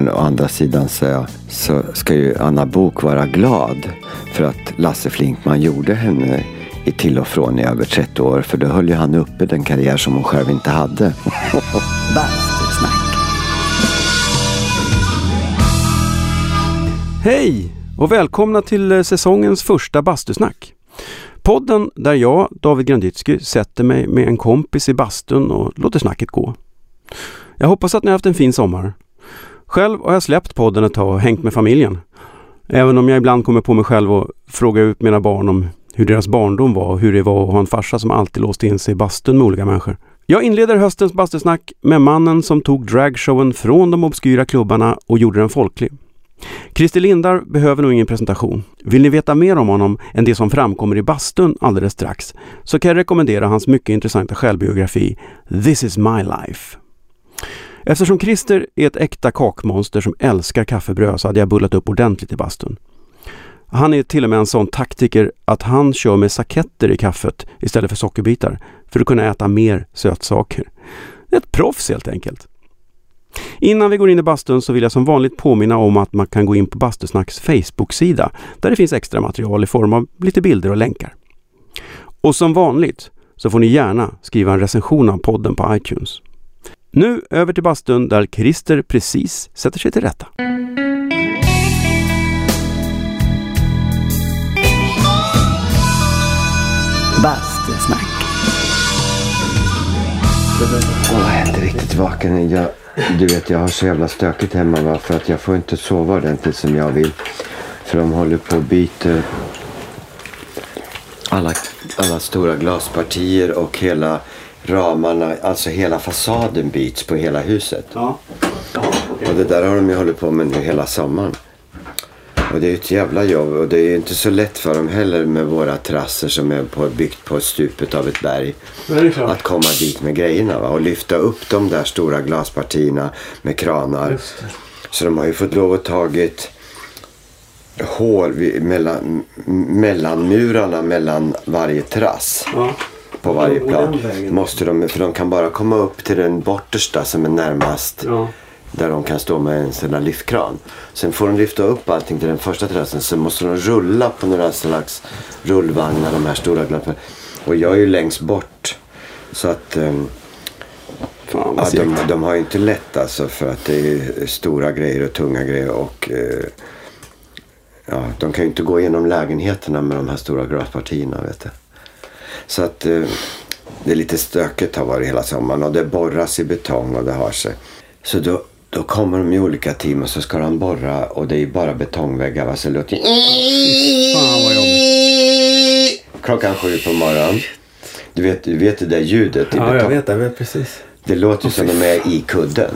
Å andra sidan så, så ska ju Anna Bok vara glad för att Lasse Flinkman gjorde henne i till och från i över 30 år. För då höll ju han uppe den karriär som hon själv inte hade. Bastusnack. Hej och välkomna till eh, säsongens första bastusnack. Podden där jag, David Granditsky, sätter mig med en kompis i bastun och låter snacket gå. Jag hoppas att ni har haft en fin sommar. Själv har jag släppt podden ett tag och hängt med familjen. Även om jag ibland kommer på mig själv och frågar ut mina barn om hur deras barndom var och hur det var att ha en farsa som alltid låste in sig i bastun med olika människor. Jag inleder höstens bastusnack med mannen som tog dragshowen från de obskyra klubbarna och gjorde den folklig. Christer Lindar behöver nog ingen presentation. Vill ni veta mer om honom än det som framkommer i bastun alldeles strax så kan jag rekommendera hans mycket intressanta självbiografi This is my life. Eftersom Christer är ett äkta kakmonster som älskar kaffebröd så hade jag bullat upp ordentligt i bastun. Han är till och med en sån taktiker att han kör med saketter i kaffet istället för sockerbitar för att kunna äta mer sötsaker. Ett proffs helt enkelt. Innan vi går in i bastun så vill jag som vanligt påminna om att man kan gå in på Bastusnacks Facebook-sida där det finns extra material i form av lite bilder och länkar. Och som vanligt så får ni gärna skriva en recension av podden på iTunes. Nu över till bastun där Christer precis sätter sig till rätta. Bastusnack. Åh, jag är inte riktigt vaken. Jag, du vet, jag har så jävla stökigt hemma va? för att jag får inte sova ordentligt som jag vill. För de håller på och byter alla, alla stora glaspartier och hela ramarna, alltså hela fasaden byts på hela huset. Ja. Och det där har de ju hållit på med nu hela sommaren. Och det är ju ett jävla jobb och det är ju inte så lätt för dem heller med våra terrasser som är på, byggt på stupet av ett berg. Att komma dit med grejerna va? och lyfta upp de där stora glaspartierna med kranar. Så de har ju fått lov att tagit hål mellan, mellan murarna mellan varje terrass. Ja. På varje plan. Måste de, för de kan bara komma upp till den bortersta som är närmast. Ja. Där de kan stå med en sån där lyftkran. Sen får de lyfta upp allting till den första terrassen. Sen måste de rulla på några slags rullvagnar, de här stora glappen. Och jag är ju längst bort. Så att ehm, Fan ja, de, de har ju inte lätt alltså. För att det är stora grejer och tunga grejer. Och eh, ja, de kan ju inte gå igenom lägenheterna med de här stora glaspartierna. Vet du. Så att eh, det är lite stökigt har varit hela sommaren. Och det borras i betong och det har sig. Så då, då kommer de i olika team och så ska de borra och det är bara betongväggar. Va? Så det låter. Klockan sju på morgonen. Du vet, du vet det där ljudet i Ja, jag betong. vet, jag vet precis. Det låter ju som de är i kudden.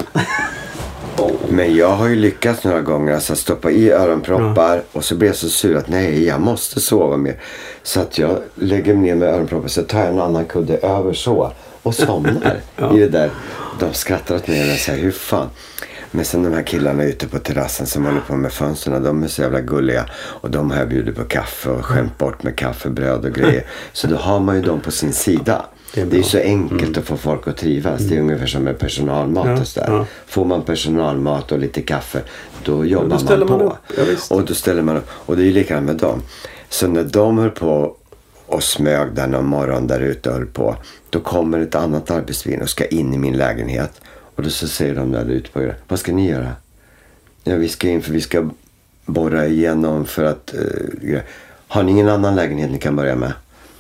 Men jag har ju lyckats några gånger alltså, stoppa i öronproppar och så blir jag så sur att nej, jag måste sova mer. Så att jag lägger ner med öronproppar så tar jag en annan kudde över så och somnar i det där. De skrattar åt mig och säger hur fan. Men sen de här killarna ute på terrassen som håller på med fönstren, de är så jävla gulliga. Och de har jag bjudit på kaffe och skämt bort med kaffebröd och grejer. Så då har man ju dem på sin sida. Det är Det är så enkelt att få folk att trivas. Det är ungefär som med personalmat Ja, och sådär. ja. Får man personalmat och lite kaffe, då jobbar då ställer man man på. upp. Ja, och då ställer man upp. Och det är ju likadant med dem. Så när de höll på och smög där någon morgon där ute och höll på. Då kommer ett annat arbetsvin och ska in i min lägenhet. Och då så säger de där ute på er, vad ska ni göra? Ja, vi ska in för vi ska borra igenom för att... eh, har ni ingen annan lägenhet ni kan börja med?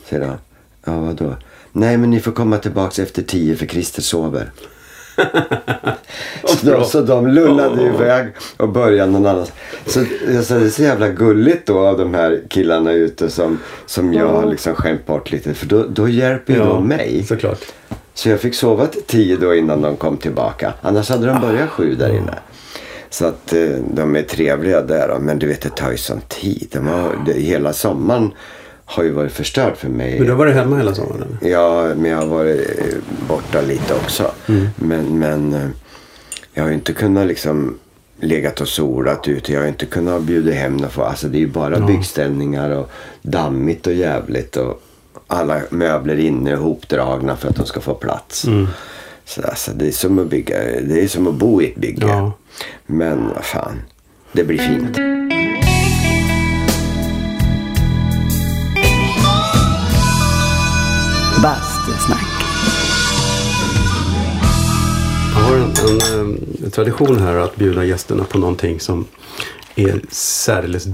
Säger han. Ja, vadå? Nej, men ni får komma tillbaks efter tio för Christer sover. så, de, så de lullade iväg och började någon annanstans. Så, så det är så jävla gulligt då av de här killarna ute som, som jag har liksom skämt bort lite. För då, då hjälper ju de mig. såklart. Så jag fick sova till tio då innan de kom tillbaka. Annars hade de börjat sju där inne. Så att eh, de är trevliga där. Men du vet, det tar ju sån tid. De har, det, hela sommaren har ju varit förstörd för mig. Men du har varit hemma hela sommaren? Ja, men jag har varit eh, borta lite också. Mm. Men, men eh, jag har ju inte kunnat liksom legat och solat ute. Jag har inte kunnat bjuda hem något. för- Alltså det är ju bara byggställningar och dammigt och jävligt. Och alla möbler inne hopdragna för att de ska få plats. Mm. Så alltså, det, är som att bygga, det är som att bo i ett bygge. Ja. Men fan, det blir fint. Tradition här att bjuda gästerna på någonting som är särdeles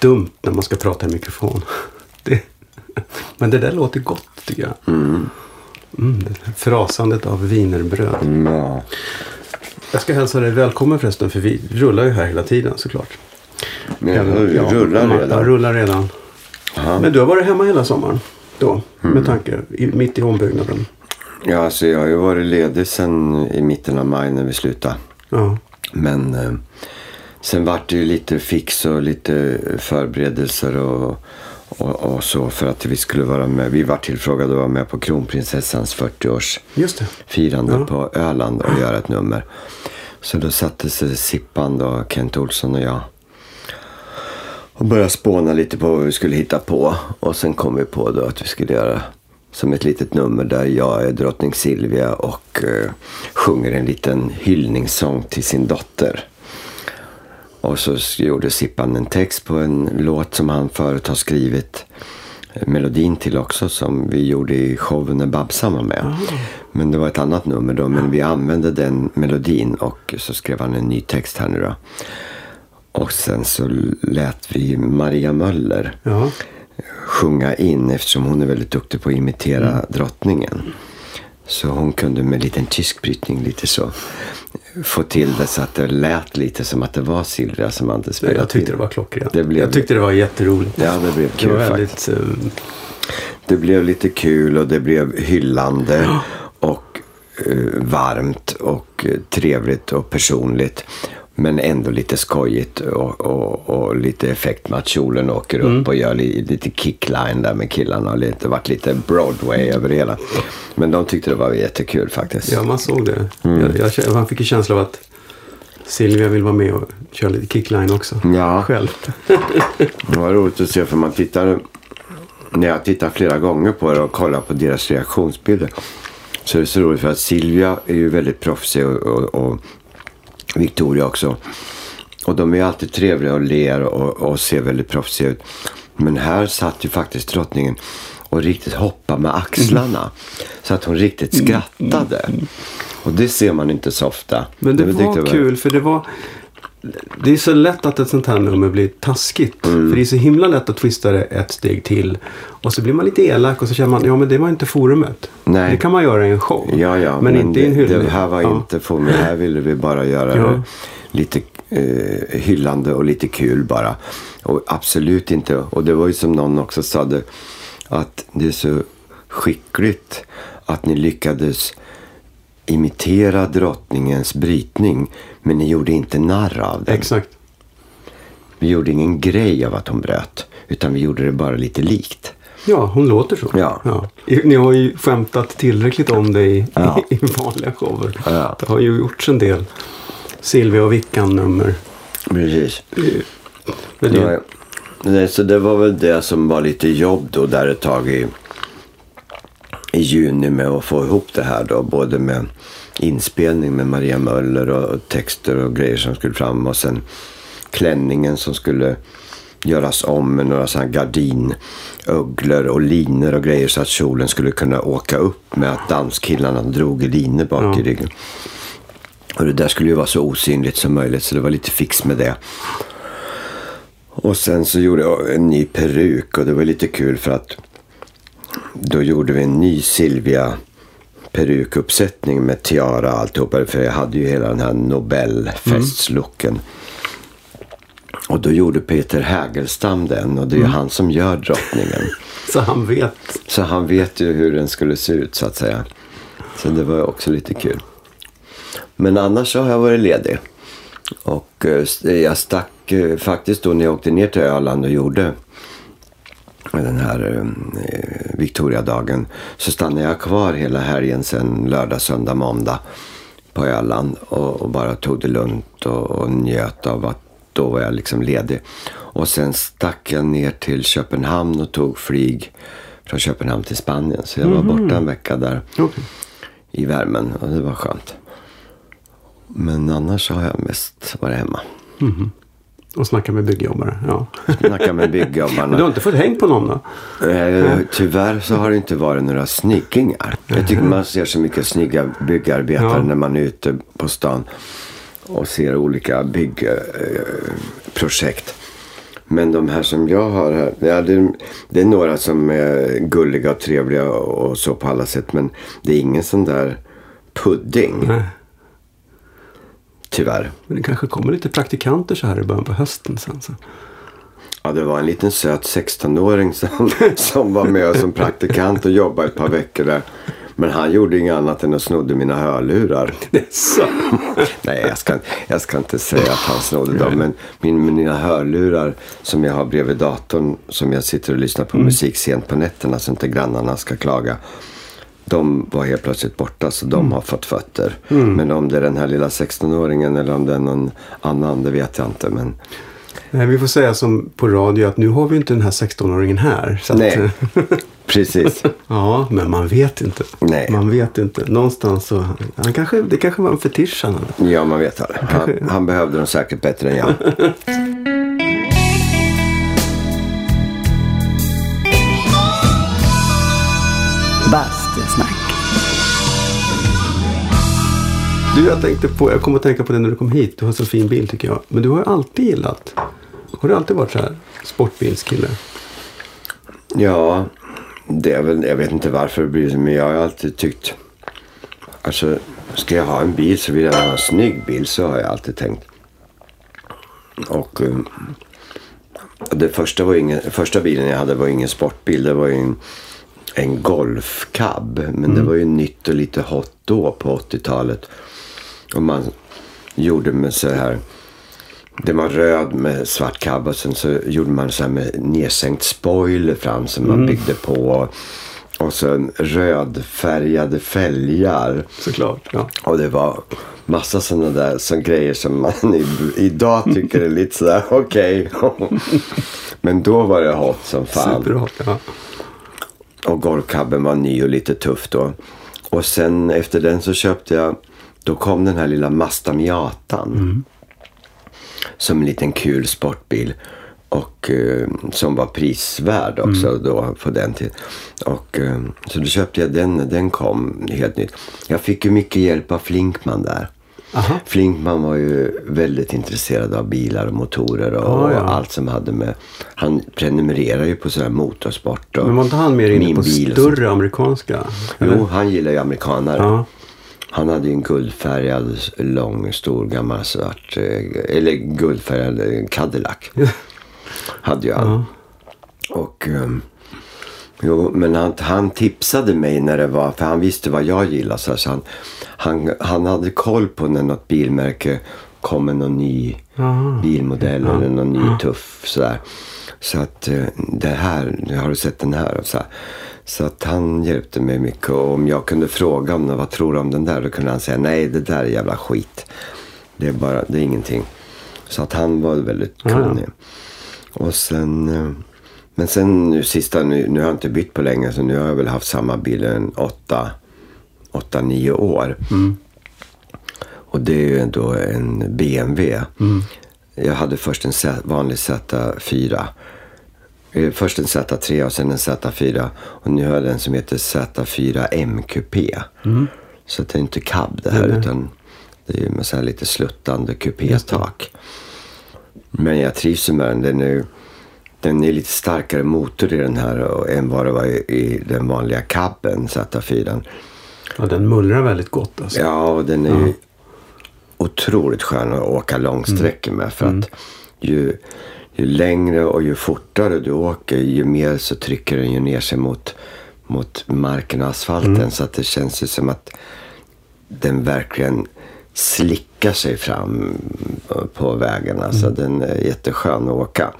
dumt när man ska prata i mikrofon. Det, men det där låter gott tycker jag. Mm, där frasandet av wienerbröd. Mm, ja. Jag ska hälsa dig välkommen förresten för vi rullar ju här hela tiden såklart. Men Även- jag rullar Ja, redan. Jag rullar redan. Aha. Men du har varit hemma hela sommaren då? Mm. Med tanke, i, mitt i ombyggnaden. Ja, alltså jag har ju varit ledig sen i mitten av maj när vi slutade. Ja. Men eh, sen vart det ju lite fix och lite förberedelser och, och, och så för att vi skulle vara med. Vi var tillfrågade att vara med på kronprinsessans 40-års Just det. firande Ja. på Öland och göra ett nummer. Så då satte sig Sippan då, Kent Olsson och jag och började spåna lite på vad vi skulle hitta på. Och sen kom vi på då att vi skulle göra som ett litet nummer där jag är drottning Silvia och eh, sjunger en liten hyllningssång till sin dotter. Och så gjorde Sippan en text på en låt som han förut har skrivit eh, melodin till också som vi gjorde i showen när Babsan var med. Men det var ett annat nummer då, men vi använde den melodin och så skrev han en ny text här nu då. Och sen så lät vi Maria Möller Ja. Sjunga in eftersom hon är väldigt duktig på att imitera drottningen. Så hon kunde med en liten tysk brytning lite så få till det så att det lät lite som att det var Silvia som hade spelat Jag tyckte in. det var klockrent. Det blev- Jag tyckte det var jätteroligt. Ja, det blev Det kul var faktiskt. väldigt... eh, Det blev lite kul och det blev hyllande och eh, varmt och eh, trevligt och personligt. Men ändå lite skojigt och, och, och lite effekt med att kjolen åker upp och gör li, lite kickline där med killarna. Och lite, det vart lite Broadway över det hela. Men de tyckte det var jättekul faktiskt. Ja, man såg det. Mm. Jag, jag, man fick en känsla av att Silvia vill vara med och köra lite kickline också. Ja. Själv. Det var roligt att se för man tittar när jag tittar flera gånger på det och kollar på deras reaktionsbilder. Så är det så roligt för att Silvia är ju väldigt proffsig och, och, och Victoria också. Och de är ju alltid trevliga och ler och, och ser väldigt proffsiga ut. Men här satt ju faktiskt drottningen och riktigt hoppade med axlarna. Så att hon riktigt skrattade. Och det ser man inte så ofta. Men det tyckte var jag kul för det var... Det är så lätt att ett sånt här nummer blir taskigt. Mm. För det är så himla lätt att twista det ett steg till. Och så blir man lite elak och så känner man, ja men det var inte forumet. Nej. Det kan man göra i en show. Ja, ja. men, inte i en det, hyllning. det här var Ja. inte mig. Här ville vi bara göra Ja. det lite eh, hyllande och lite kul bara. Och absolut inte. Och det var ju som någon också sa det. Att det är så skickligt att ni lyckades imitera drottningens brytning. Men ni gjorde inte narr av den. Exakt. Vi gjorde ingen grej av att hon bröt. Utan vi gjorde det bara lite likt. Ja, hon låter så. Ja. Ni har ju skämtat tillräckligt om det i, Ja. i vanliga shower. Ja. Det har ju gjorts en del Silvia och Vickan-nummer. Precis. Men det, Nej. Nej, så det var väl det som var lite jobb då där ett tag i, i juni med att få ihop det här då. Både med inspelning med Maria Möller och texter och grejer som skulle fram och sen klänningen som skulle göras om med några sådana gardinugglor och linor och grejer så att kjolen skulle kunna åka upp med att danskillarna drog i linor bak i Ja. ryggen. Och det där skulle ju vara så osynligt som möjligt så det var lite fix med det. Och sen så gjorde jag en ny peruk och det var lite kul för att då gjorde vi en ny Silvia perukuppsättning med tiara och alltihopa. För jag hade ju hela den här Nobelfestslooken. Och då gjorde Peter Hägelstam den och det är ju han som gör drottningen. så han vet. Så han vet ju hur den skulle se ut så att säga. Så det var ju också lite kul. Men annars så har jag varit ledig. Och eh, jag stack eh, faktiskt då när jag åkte ner till Öland och gjorde den här eh, Victoriadagen. Så stannade jag kvar hela helgen sen lördag, söndag, måndag på Öland. Och, och bara tog det lugnt och, och njöt av att då var jag liksom ledig. Och sen stack jag ner till Köpenhamn och tog flyg från Köpenhamn till Spanien. Så jag var borta en vecka där Okej. i värmen och det var skönt. Men annars har jag mest varit hemma. Och snacka med byggjobbare. Ja. Snacka med Men du byggjobbarna. har inte fått häng på någon då? Eh, tyvärr så har det inte varit några snyggingar. Jag tycker man ser så mycket snygga byggarbetare Ja. när man är ute på stan och ser olika byggprojekt. Men de här som jag har här, ja, det, det är några som är gulliga och trevliga och så på alla sätt. Men det är ingen sån där pudding, Nej. Tyvärr. Men det kanske kommer lite praktikanter så här i början på hösten sen. Så. Ja, det var en liten söt 16-åring som, som var med som praktikant och jobbade ett par veckor där. Men han gjorde inget annat än att snodde mina hörlurar. Så. Nej, jag ska, jag ska inte säga att han snodde dem. Men min, mina hörlurar som jag har bredvid datorn som jag sitter och lyssnar på musik sent på nätterna så inte grannarna ska klaga. De var helt plötsligt borta så de har fått fötter. Men om det är den här lilla 16-åringen eller om det är någon annan det vet jag inte. Men Nej, vi får säga som på radio att nu har vi inte den här 16-åringen här. Så att, nej, precis. ja, men man vet inte. Nej. Man vet inte. Någonstans så... Han kanske, det kanske var en fetisch han hade. Ja, man vet aldrig. Han, han behövde dem säkert bättre än jag. Du, jag tänkte på, jag kom att tänka på det när du kom hit. Du har så fin bil tycker jag. Men du har ju alltid gillat. Har du alltid varit så här sportbilskille? Ja, det är väl, jag vet inte varför det blir så, men jag har alltid tyckt... Alltså, ska jag ha en bil så vill jag ha en snygg bil, så har jag alltid tänkt. Och eh, det första, var ingen, första bilen jag hade var ingen sportbil, det var ju en, en Golf Cab. Men det var ju nytt och lite hot då på 80-talet. Och man gjorde med så här... Den var röd med svart cab och sen så gjorde man så här med nedsänkt spoiler fram som man byggde på. Och så rödfärgade fälgar. Såklart. Ja. Och det var massa sådana där så grejer som man i, idag tycker är lite sådär okej. Men då var det hot som fan. Superhot. Ja. Och golfcabben var ny och lite tuff då. Och sen efter den så köpte jag, då kom den här lilla Mazda Miatan. Som en liten kul sportbil. Och eh, som var prisvärd också då på den tiden. Och eh, så då köpte jag den, den kom helt nytt. Jag fick ju mycket hjälp av Flinkman där. Aha. Flinkman var ju väldigt intresserad av bilar och motorer och, Ah, ja. och allt som hade med... Han prenumererar ju på sådär motorsport och Men var inte han mer inne på större amerikanska? Jo, han gillar ju amerikanare. Ja. Han hade ju en guldfärgad, lång, stor, gammal svart, eh, eller guldfärgad eh, Cadillac. hade ju han. Och, ehm, jo, men han, han tipsade mig när det var, för han visste vad jag gillade. Så, här, så han, han, han hade koll på när något bilmärke kom med någon ny Aha. bilmodell eller någon ny tuff sådär. Så att eh, det här, har du sett den här? Och så, här. Så att han hjälpte mig mycket och om jag kunde fråga om vad tror du om den där? Då kunde han säga nej det där är jävla skit. Det är bara, det är ingenting. Så att han var väldigt kunnig. Och sen, eh, men sen nu sista, nu, nu har jag inte bytt på länge så nu har jag väl haft samma bil en åtta, åtta nio år. Och det är ju då en BMW. Jag hade först en vanlig Z4. Eh, Först en Z3 och sen en Z4. Och nu har jag den som heter Z4 MQP. Så det är inte cab det här nej. utan det är ju med så här lite sluttande kupétak. Men jag trivs med den. Den är, den är lite starkare motor i den här och, än vad det var i, den vanliga cabben Z4. ja, den mullrar väldigt gott alltså. Ja, och den är ju otroligt skön att åka långsträckor med. För att ju, ju längre och ju fortare du åker, ju mer så trycker den ju ner sig mot, mot marken och asfalten. Så att det känns ju som att den verkligen slickar sig fram på vägarna. Så den är jätteskön att åka.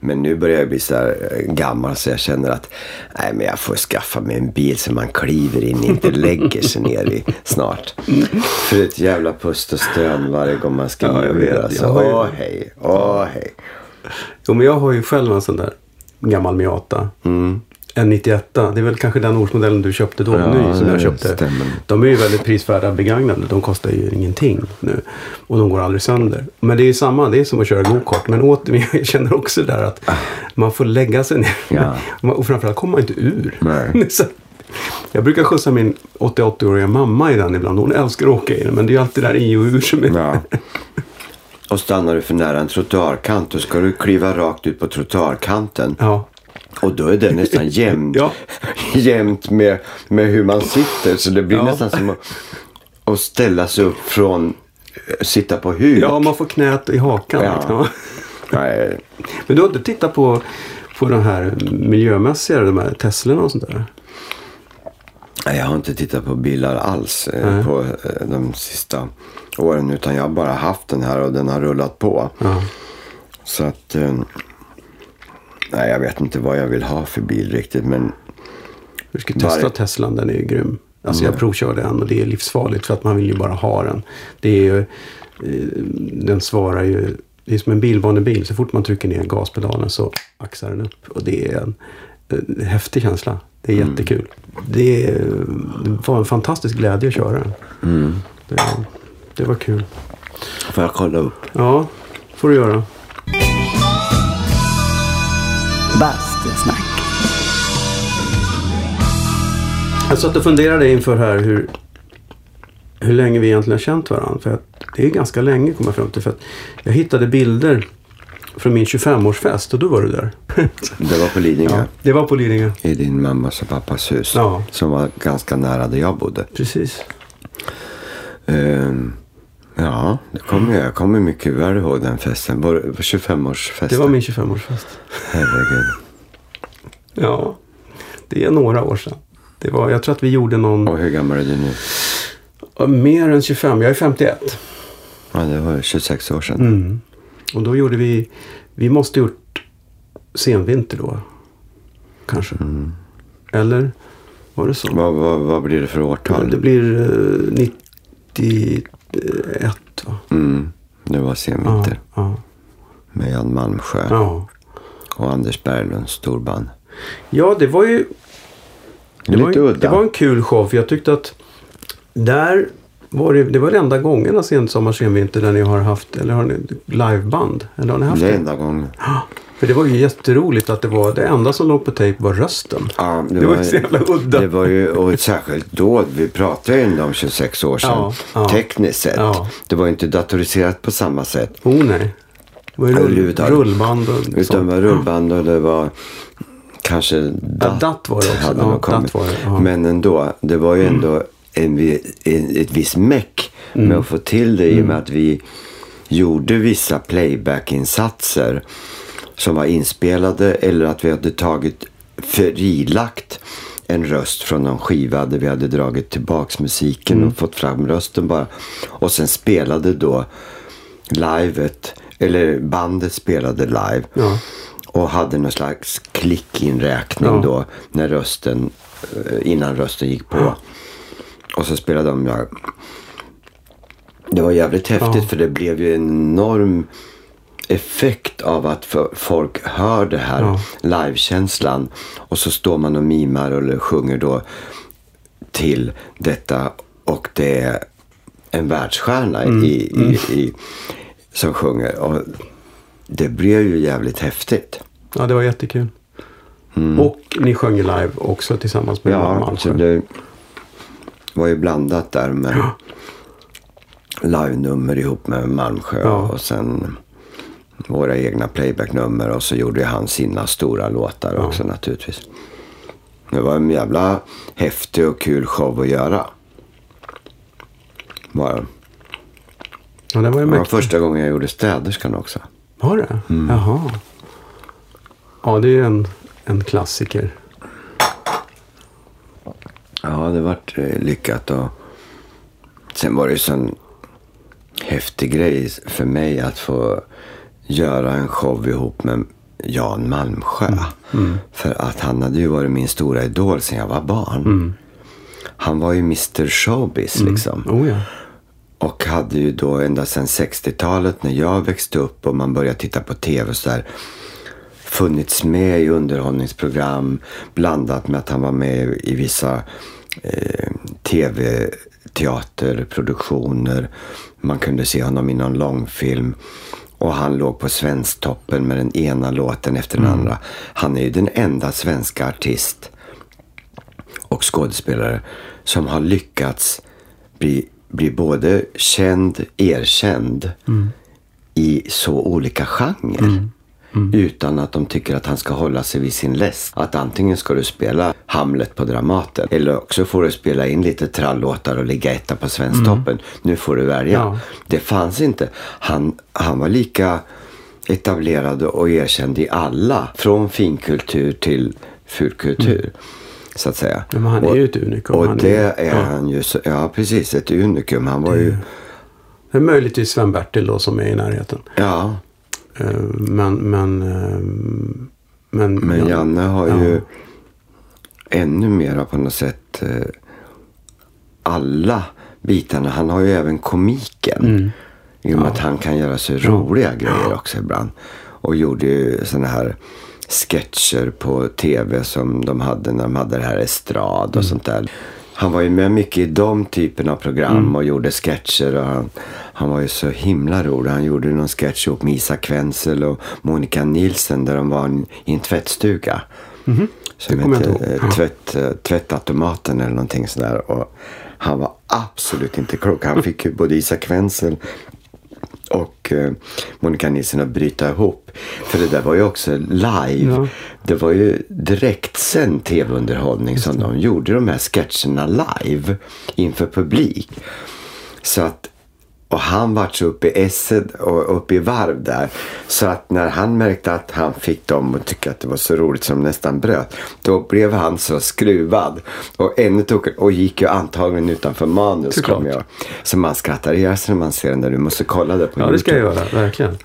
Men nu börjar jag bli så eh, gammal så jag känner att nej, men jag får skaffa mig en bil som man kliver in inte lägger sig ner i snart. För ett jävla pust och stön varje gång man ska Ja, vet. Alltså, åh hej, åh hej. Jo, men jag har ju själv en sån där gammal Miata. Mm. en 91 Det är väl kanske den årsmodellen du köpte då, Ja, ny, som jag köpte. stämmer. De är ju väldigt prisvärda begagnade. De kostar ju ingenting nu. Och de går aldrig sönder. Men det är ju samma, det är som att köra gokart. Men åter, jag känner också där att man får lägga sig ner. Ja. Och framförallt kommer man inte ur. Jag brukar skjutsa min 88-åriga mamma i den ibland. Hon älskar att åka i den. Men det är ju alltid där i och ur som är... Ja. Och stannar du för nära en trottoarkant då ska du kliva rakt ut på trottoarkanten. Ja. Och då är det nästan jämnt, Ja. jämnt med, med hur man sitter. Så det blir Ja. nästan som att, att ställa sig upp från sitta på huk. ja, man får knät i hakan. Ja. Liksom. Nej, Men du har inte tittat på, på de här miljömässiga, de här Teslorna och sånt där? Jag har inte tittat på bilar alls Nej. på eh, de sista åren. Utan jag har bara haft den här och den har rullat på. Ja. Så att... Eh, nej, jag vet inte vad jag vill ha för bil riktigt. Men Du ska testa Varje- Teslan, den är ju grym. Alltså Mm. jag provkörde den och det är livsfarligt för att man vill ju bara ha den. Det är ju, den svarar ju, det är som en bilbanebil. Så fort man trycker ner gaspedalen så axar den upp. Och det är en, en häftig känsla. Det är Mm. jättekul. Det, det var en fantastisk glädje att köra den. Mm. Det, det var kul. får jag kolla upp? Ja, får du göra. Bastusnack. Jag satt och funderade inför här hur, hur länge vi egentligen har känt varandra. För att det är ganska länge kom jag fram till. För att jag hittade bilder från min 25-årsfest och då var du där. Det var på Lidingö. ja, det var på Lidingö. I din mammas och pappas hus. Ja. Som var ganska nära där jag bodde. Precis. Ehm, ja, det kommer jag. Jag kommer mycket väl ihåg den festen. Var det 25-årsfesten? Det var min 25-årsfest. Herregud. Ja, det är några år sedan. Det var, jag tror att vi gjorde någon, Och hur gammal är du nu? mer än 25. Jag är 51. Ja, det var 26 år sedan. Mm. Och då gjorde vi, vi måste gjort senvinter då. Kanske. Eller var det så? Vad, vad, vad blir det för Ja, årtal? det blir eh, 91 va? Mm, det var Ja, senvinter. ja, Med Jan Malmsjö ja. och Anders Berglunds storband. ja, det var ju... Det var, Lite ju- udda. det var en kul show för jag tyckte att där var det, det var den enda gången sensommar, senvinter där ni har haft, eller har ni liveband? Eller har ni haft Det är det? enda gången. För det var ju jätteroligt att det var, det enda som låg på tejp var rösten. Ja, Det var ju så jävla udda. Det var ju, och särskilt då, vi pratade ju ändå om 26 år sedan. Ja, ja. Tekniskt sett. Ja. Det var inte datoriserat på samma sätt. Oh nej. Det var ju rull, rullband och Utan det sånt. var rullband och det var kanske DAT. DAT var det också. hade Ja. DAT var det, ja. Mm. Men ändå, det var ju ändå en, en, ett visst meck Mm. med att få till det i och med att vi gjorde vissa playback-insatser som var inspelade eller att vi hade tagit frilagt en röst från någon skiva där vi hade dragit tillbaks musiken Mm. och fått fram rösten bara. Och sen spelade då livet, eller bandet spelade live. Ja. Och hade någon slags klickinräkning Ja. då när rösten, eh, innan rösten gick på. Och så spelade de där. Det var jävligt häftigt Ja. för det blev ju en enorm effekt av att folk hör det här Ja. livekänslan. Och så står man och mimar eller sjunger då till detta. Och det är en världsstjärna Mm. i, i, i, som sjunger. Och det blev ju jävligt häftigt. ja, det var jättekul. Och ni sjöng live också tillsammans med Mm. Ja, Malmsjö. Var ju blandat där med live-nummer ihop med Malmsjö Ja. och sen våra egna playback-nummer och så gjorde han sina stora låtar Ja. också naturligtvis. Det var en jävla häftig och kul show att göra. Bara. Ja, det var ju Det var första gången jag gjorde städerskan också. Var det? Mm. Jaha. Ja, det är ju en, en klassiker. Ja, det vart eh, lyckat och sen var det ju sån häftig grej för mig att få göra en show ihop med Jan Malmsjö. För att han hade ju varit min stora idol sedan jag var barn. Han var ju Mr Showbiz liksom. Oh ja. Och hade ju då ända sedan 60-talet när jag växte upp och man började titta på tv och så där. Funnits med i underhållningsprogram blandat med att han var med i vissa eh, tv-teaterproduktioner. Man kunde se honom i någon långfilm. Och han låg på Svensktoppen med den ena låten efter den Mm. andra. Han är ju den enda svenska artist och skådespelare som har lyckats bli, bli både känd, erkänd i så olika genrer. Utan att de tycker att han ska hålla sig vid sin läst. Att antingen ska du spela Hamlet på Dramaten eller också får du spela in lite trallåtar och ligga etta på Svensktoppen. Nu får du välja. Ja. Det fanns inte. Han, han var lika etablerad och erkänd i alla. Från finkultur till fulkultur. Så att säga. Men han är ju ett unikum. Och Han är- det är ja. han ju. Så, ja, precis. Ett unikum. Han var ju... Det är möjligtvis Sven-Bertil då som är i närheten. Ja. Eh, Men, men, eh, men, Men ja. Janne har Ja. ju ännu mera på något sätt eh, alla bitarna. Han har ju även komiken. Mm. I och med att han kan göra så roliga grejer också ibland. Och gjorde ju sådana här sketcher på tv som de hade när de hade det här estrad och Mm. sånt där. Han var ju med mycket i de typen av program Mm. och gjorde sketcher. Och han, han var ju så himla rolig. Han gjorde någon sketch ihop med Isak Wenzel och Monica Nilsen där de var i en tvättstuga. Som kommer jag hette eh, tvätt, eh, Tvättautomaten eller någonting sådär. Och han var absolut inte klok. Han fick ju både Isak Wenzel och eh, Monica Nilsson att bryta ihop. För det där var ju också live. Ja. Det var ju direktsänd tv-underhållning som de gjorde de här sketcherna live inför publik. Så att, och han var så uppe i esset och uppe i varv där. Så att när han märkte att han fick dem att tycka att det var så roligt som nästan bröt. Då blev han så skruvad. Och ännu tokigare. Och gick ju antagligen utanför manus. Såklart. jag. Så man skrattar ihjäl sig när man ser den där. Du måste kolla det på Ja, det ska jag YouTube. göra. Verkligen.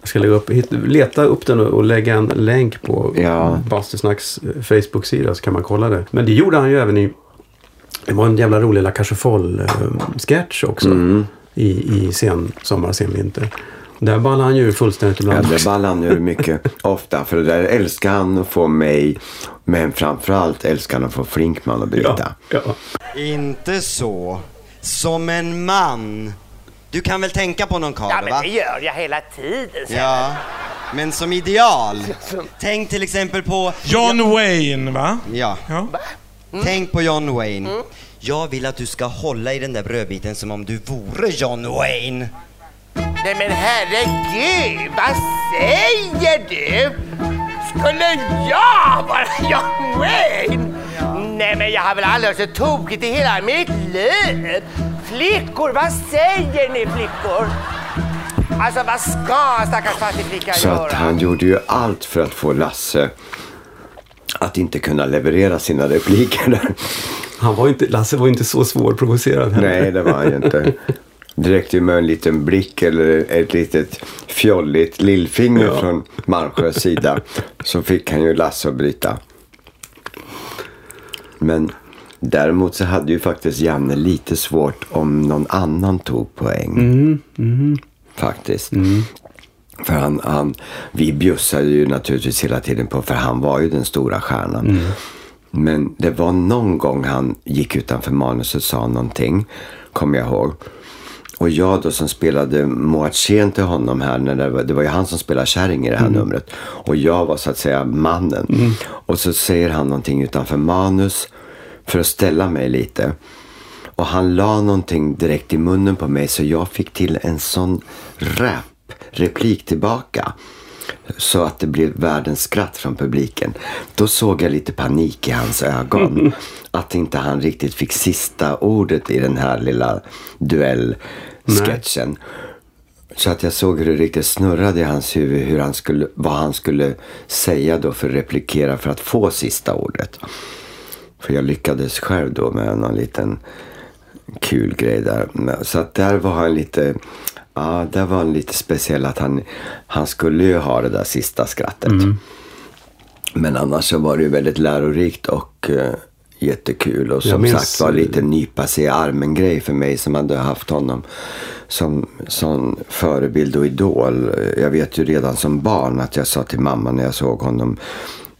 Jag ska lägga upp, leta upp den och, och lägga en länk på Ja. Bastusnacks eh, Facebook-sida så kan man kolla det. Men det gjorde han ju även i... Det var en jävla rolig La Cage sketch också. Mm. I, I sen sommar, sen vinter. Där ballade han ju fullständigt Ja, ibland. det ballar han ju mycket ofta. För där älskar han att få mig. Men framförallt älskar han att få Flinkman att bryta. ja. Inte så. Som en man. Du kan väl tänka på någon karl, Ja, men va? det gör jag hela tiden. så- Ja, men som ideal. Tänk till exempel på... John Wayne, va? Ja, Ja. tänk på John Wayne. Jag vill att du ska hålla i den där brödbiten som om du vore John Wayne. Nej men herregud, vad säger du? Skulle jag vara John Wayne? Nej men jag har väl aldrig varit så tokigt i hela mitt liv. Flickor, vad säger ni flickor? Alltså vad ska stackars fattig flicka Så göra? att han gjorde ju allt för att få Lasse att inte kunna leverera sina repliker där. Han var inte, Lasse var inte så svårprovocerad heller. Nej, det var han ju inte. Det räckte med en liten blick eller ett litet fjolligt lillfinger Ja. från Malmsjös sida. Så fick han ju Lasse att bryta. Men däremot så hade ju faktiskt Janne lite svårt om någon annan tog poäng. Faktiskt. För han, han, vi bjussade ju naturligtvis hela tiden på, för han var ju den stora stjärnan. Men det var någon gång han gick utanför manus och sa någonting, kommer jag ihåg. Och jag då som spelade Moatchen till honom här, när det, var, det var ju han som spelade kärring i det här numret. Och jag var så att säga mannen. Och så säger han någonting utanför manus för att ställa mig lite. Och han la någonting direkt i munnen på mig så jag fick till en sån rap replik tillbaka. Så att det blev världens skratt från publiken. Då såg jag lite panik i hans ögon. Att inte han riktigt fick sista ordet i den här lilla duellsketchen. Så att jag såg hur det riktigt snurrade i hans huvud hur han skulle, vad han skulle säga då för att replikera för att få sista ordet. För jag lyckades själv då med någon liten kul grej där. Så att där var han lite, ja, där var han lite speciell att han, han skulle ju ha det där sista skrattet. Men annars så var det ju väldigt lärorikt och eh, jättekul. Och som minns- sagt var lite nypa sig i armen grej för mig som hade haft honom som sån förebild och idol. Jag vet ju redan som barn att jag sa till mamma när jag såg honom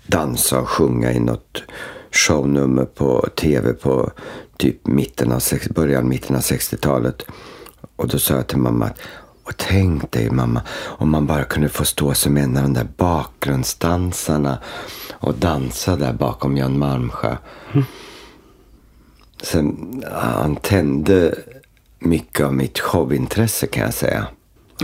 dansa och sjunga i något shownummer på tv på typ mitten av, början, mitten av 60-talet. Och då sa jag till mamma att och tänk dig mamma om man bara kunde få stå som en av de där bakgrundsdansarna och dansa där bakom Jan Malmsjö. Sen, han tände mycket av mitt showintresse kan jag säga.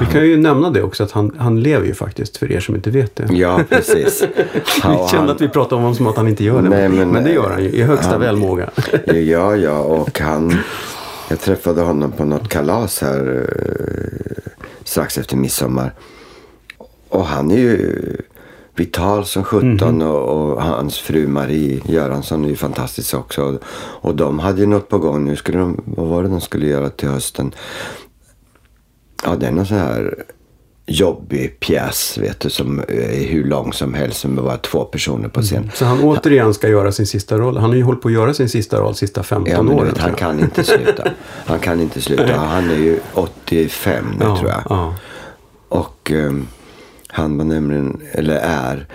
Vi kan ju nämna det också att han, han lever ju faktiskt för er som inte vet det. Ja, precis. Vi kände att vi pratade om honom som att han inte gör det. Nej, men, men- det gör han ju i högsta han- välmåga. Ja, ja, och han... Jag träffade honom på något kalas här eh, strax efter midsommar. Och han är ju vital som sjutton och, och hans fru Marie Göransson är ju fantastisk också. Och, och de hade ju något på gång. Nu skulle de, vad var det de skulle göra till hösten? Ja, det är någon sån här jobbig pjäs, vet du, som är hur lång som helst. Som bara två personer på scen. Så han återigen ska göra sin sista roll. Han har ju hållit på att göra sin sista roll sista 15 Ja, men åren. vet, han kan inte sluta. Han kan inte sluta. Han är ju 85 nu ja, tror jag. Ja. Och ehm, han var nämligen, eller är,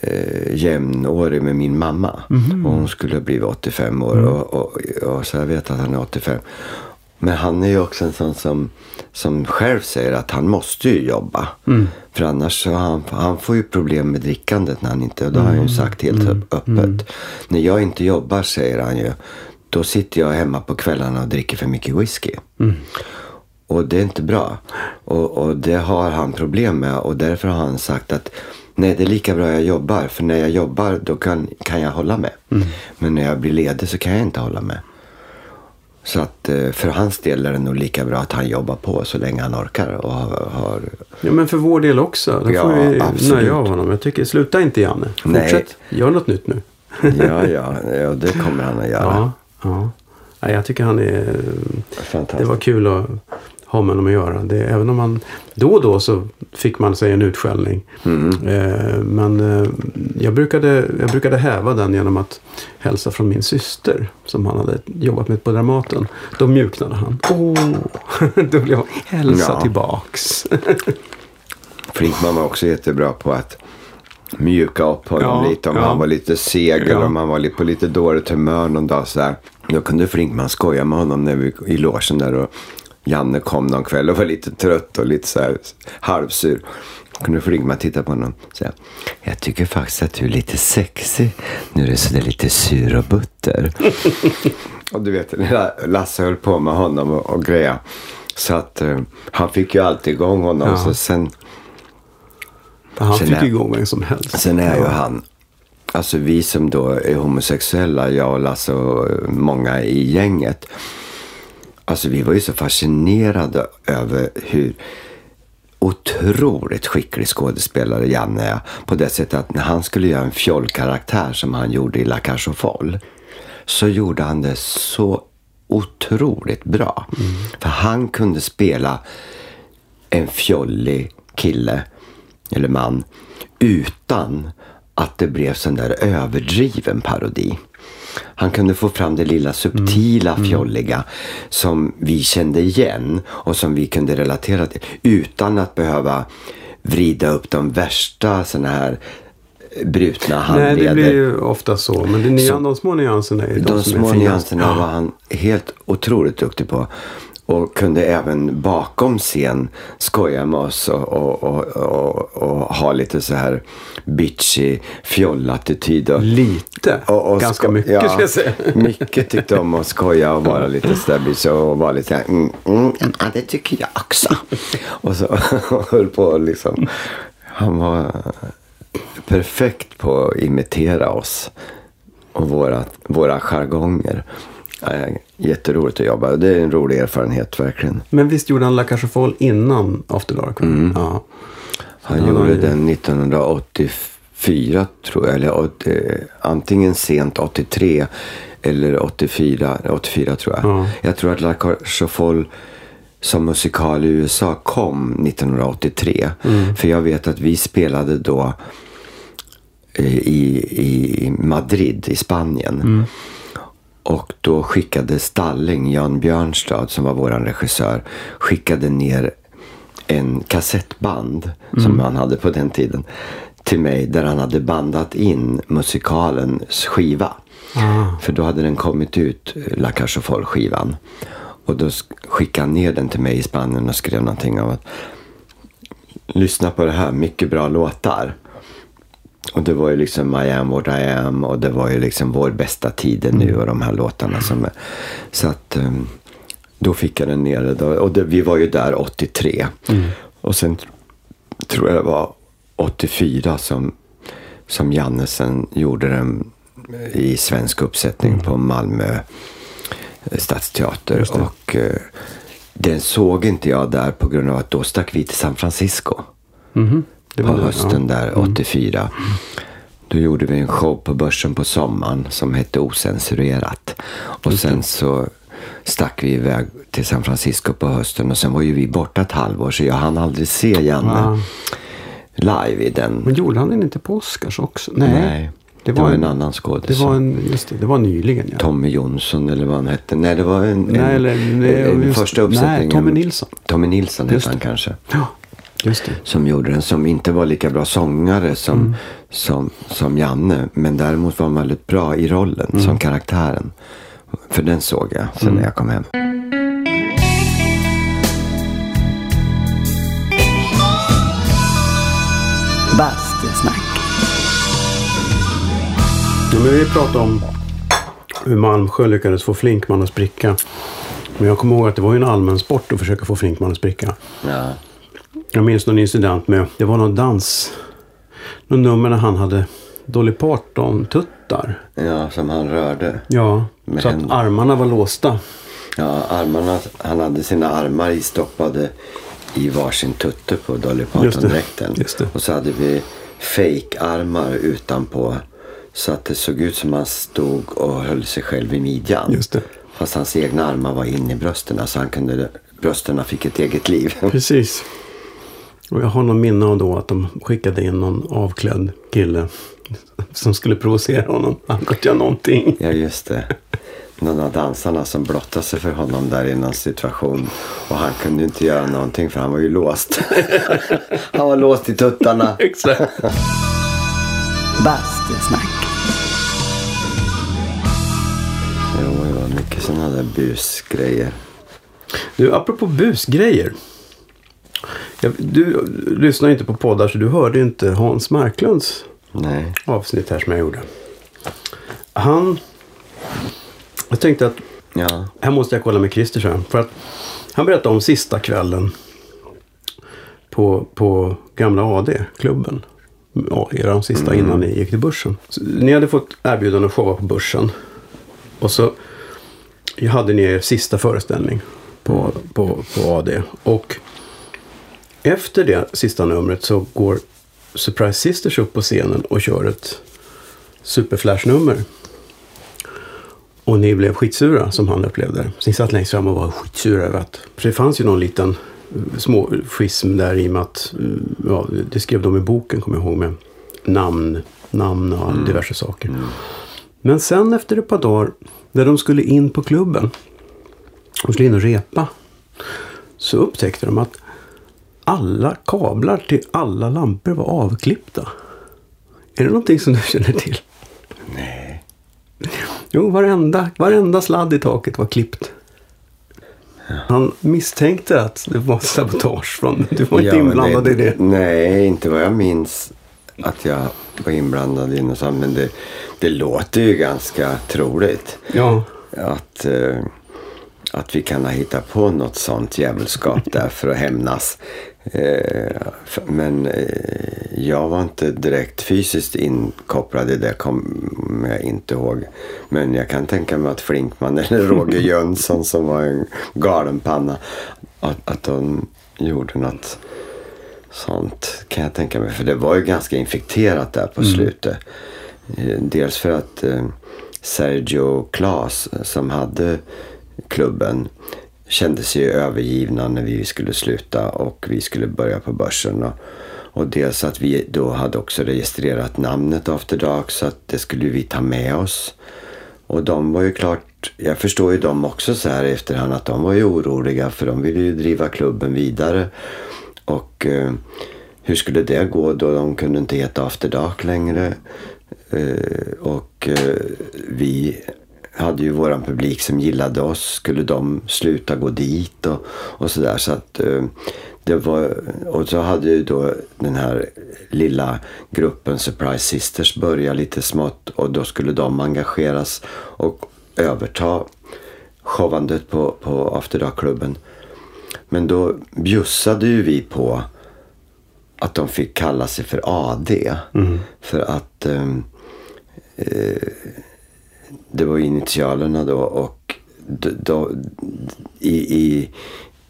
eh, jämnårig med min mamma. Mhm. Och hon skulle ha blivit 85 år. Mm. Och, och, och så jag vet att han är 85. Men han är ju också en sån som, som själv säger att han måste ju jobba. Mm. För annars så han, han får ju problem med drickandet när han inte, och det har han ju sagt helt upp- öppet. När jag inte jobbar, säger han ju, då sitter jag hemma på kvällarna och dricker för mycket whisky. Och det är inte bra. Och, och det har han problem med och därför har han sagt att nej det är lika bra jag jobbar. För när jag jobbar då kan, kan jag hålla med. Men när jag blir ledig så kan jag inte hålla med. Så att eh, för hans del är det nog lika bra att han jobbar på så länge han orkar och har, har ja, men för vår del också. Då Ja, får vi absolut. nöja av honom. Jag tycker, sluta inte Janne. Nej. Fortsätt. Gör något nytt nu. ja, ja, ja, det kommer han att göra. Ja, ja. Nej, jag tycker han är... Fantastiskt. Det var kul att ha med honom att göra. Det, även om man då och då så fick man sig en utskällning. Mm. Eh, men eh, jag, brukade, jag brukade häva den genom att hälsa från min syster som han hade jobbat med på Dramaten. Då mjuknade han. Åh! då blev jag hälsa Ja. tillbaks. Flinkman var också jättebra på att mjuka upp honom Ja, lite om ja. han var lite seg eller om han var lite, på lite dåligt humör någon dag. Så här. Då kunde Flinkman skoja med honom när vi, i logen där och Janne kom någon kväll och var lite trött och lite så här halvsur. Kunde Flinkman titta på honom och säga Jag tycker faktiskt att du är lite sexig. Nu är du så där lite sur och butter. och du vet, Lasse höll på med honom och, och greja. Så att eh, han fick ju alltid igång honom. Ja. Så sen Han Sen fick är- igång vem som helst. Sen är ju Ja. han, alltså vi som då är homosexuella, jag och Lasse och många i gänget. Alltså vi var ju så fascinerade över hur otroligt skicklig skådespelare Janne är. På det sättet att när han skulle göra en fjollkaraktär som han gjorde i La Cage aux Folles. Så gjorde han det så otroligt bra. För han kunde spela en fjollig kille eller man utan att det blev sån där överdriven parodi. Han kunde få fram det lilla subtila fjolliga som vi kände igen och som vi kunde relatera till utan att behöva vrida upp de värsta såna här brutna Nej, handleder. det blir ju ofta så. Men det de små nyanserna är ju de, De som små är nyanserna var han helt otroligt duktig på. Och kunde även bakom scen skoja med oss och, och, och, och, och ha lite så här bitchy fjollattityd. Och, Lite. och, och Ganska mycket ja, ska jag säga. Mycket tyckte om att skoja och vara lite sådär bitchy och vara lite så här, mm, mm, ja, det tycker jag också. och så och höll på liksom. Han var perfekt på att imitera oss och våra, våra jargonger. Jätteroligt att jobba. Det är en rolig erfarenhet verkligen. Men visst gjorde han La Folles innan After Dark? Mm. Ja. Han Ja, gjorde det- den 1984 tror jag. Eller åt- antingen sent 83 eller 84. 84 tror jag. Ja. Jag tror att La Folles som musikal i USA kom 1983. Mm. För jag vet att vi spelade då eh, i, i Madrid i Spanien. Och då skickade Stalling, Jan Björnstad som var våran regissör, skickade ner en kassettband som han hade på den tiden till mig där han hade bandat in musikalens skiva. För då hade den kommit ut, La Cage skivan. Och då sk- skickade han ner den till mig i Spanien och skrev någonting om att lyssna på det här, mycket bra låtar. Och det var ju liksom I am what I am och det var ju liksom vår bästa tid nu och de här låtarna som är. Så att um, då fick jag den nere då, och det, vi var ju där 83. Och sen tr- tror jag det var 84 som, som Jannesen gjorde den i svensk uppsättning på Malmö eh, stadsteater. Och eh, den såg inte jag där på grund av att då stack vi till San Francisco Det på var det, hösten där 84. Då gjorde vi en show på Börsen på sommaren som hette Ocensurerat. Och sen så stack vi iväg till San Francisco på hösten och sen var ju vi borta ett halvår så jag hann aldrig se Janne Ja. live i den. Men gjorde han den inte på Oscars också? Nej. Nej, det var, en annan skådis. Det var en, just det, det var nyligen ja. Tommy Jonsson eller vad han hette. Nej, det var en, Nej, en, eller- nej, en just- första nej, uppsättningen. Tommy Nilsson. Tommy Nilsson hette han det. kanske. Ja, det. Som gjorde den. Som inte var lika bra sångare som, Mm. som, som Janne. Men däremot var han väldigt bra i rollen Mm. som karaktären. För den såg jag sen när jag kom hem. Bastusnack. Ja, men vi pratade om hur Malmsjö lyckades få Flinkman att spricka. Men jag kommer ihåg att det var ju en allmän sport att försöka få Flinkman att spricka. Ja. Jag minns någon incident med, det var någon dans, någon nummer när han hade Dolly Parton-tuttar. ja, som han rörde. Ja, Med så att händerna. armarna var låsta. Ja, armarna, han hade sina armar istoppade i varsin tutte på Dolly. Parton-dräkten. Och så hade vi fake-armar utanpå. Så att det såg ut som han stod och höll sig själv i midjan. Just det. Fast hans egna armar var inne i brösten. Så han kunde, brösten fick ett eget liv. Precis. Och jag har någon minne av då att de skickade in någon avklädd kille som skulle provocera honom. Han kunde göra någonting. ja, just det. Någon av dansarna som blottade sig för honom där i någon situation. Och han kunde inte göra någonting för han var ju låst. han var låst i tuttarna. Exakt. Bastusnack. Jo, det var mycket sådana där busgrejer. Du, apropå busgrejer. Du lyssnar inte på poddar så du hörde inte Hans Marklunds Nej. avsnitt här som jag gjorde. Han... Jag tänkte att Ja. här måste jag kolla med Christer sen. För att han berättade om sista kvällen på, på gamla AD-klubben. Ja, er sista innan ni gick till börsen. Så, ni hade fått erbjudande att showa på börsen. Och så hade ni er sista föreställning på, på, på AD. Och efter det sista numret så går Surprise Sisters upp på scenen och kör ett Superflash-nummer. Och ni blev skitsura som han upplevde. Så ni satt längst fram och var skitsura över att... För det fanns ju någon liten eh, små schism där i och med att... eh, Ja, det skrev de i boken kommer jag ihåg med namn, namn och diverse saker. Men sen efter ett par dagar när de skulle in på klubben. De skulle in och repa. Så upptäckte de att alla kablar till alla lampor var avklippta. Är det någonting som du känner till? Nej. Jo, varenda, varenda sladd i taket var klippt. Han misstänkte att det var sabotage från... Du var inte Ja, inblandad i det. Nej, inte vad jag minns att jag var inblandad i något sånt. Men det, det låter ju ganska troligt Ja, att, eh, att vi kan ha hittat på något sånt djävulskap där för att hämnas. Eh, men eh, jag var inte direkt fysiskt inkopplad i det, kommer jag inte ihåg. Men jag kan tänka mig att Flinkman eller Roger Jönsson som var en galenpanna, att, att de gjorde något sånt kan jag tänka mig. För det var ju ganska infekterat där på slutet. Eh, Dels för att Sergio Klas som hade klubben kände sig ju övergivna när vi skulle sluta och vi skulle börja på börsen. Och, och dels att vi då hade också registrerat namnet After Dark så att det skulle vi ta med oss. Och de var ju klart klart, jag förstår ju dem också så här i efterhand att de var ju oroliga för de ville ju driva klubben vidare. Och eh, hur skulle det gå då de kunde inte heta After Dark längre? Eh, och eh, vi hade ju våran publik som gillade oss. Skulle de sluta gå dit och, och sådär. Så att eh, det var, och så hade ju då den här lilla gruppen Surprise Sisters börja lite smått och då skulle de engageras och överta showandet på, på After Dark-klubben. Men då bjussade ju vi på att de fick kalla sig för AD. För att ehm, eh, det var initialerna då och då, i, i,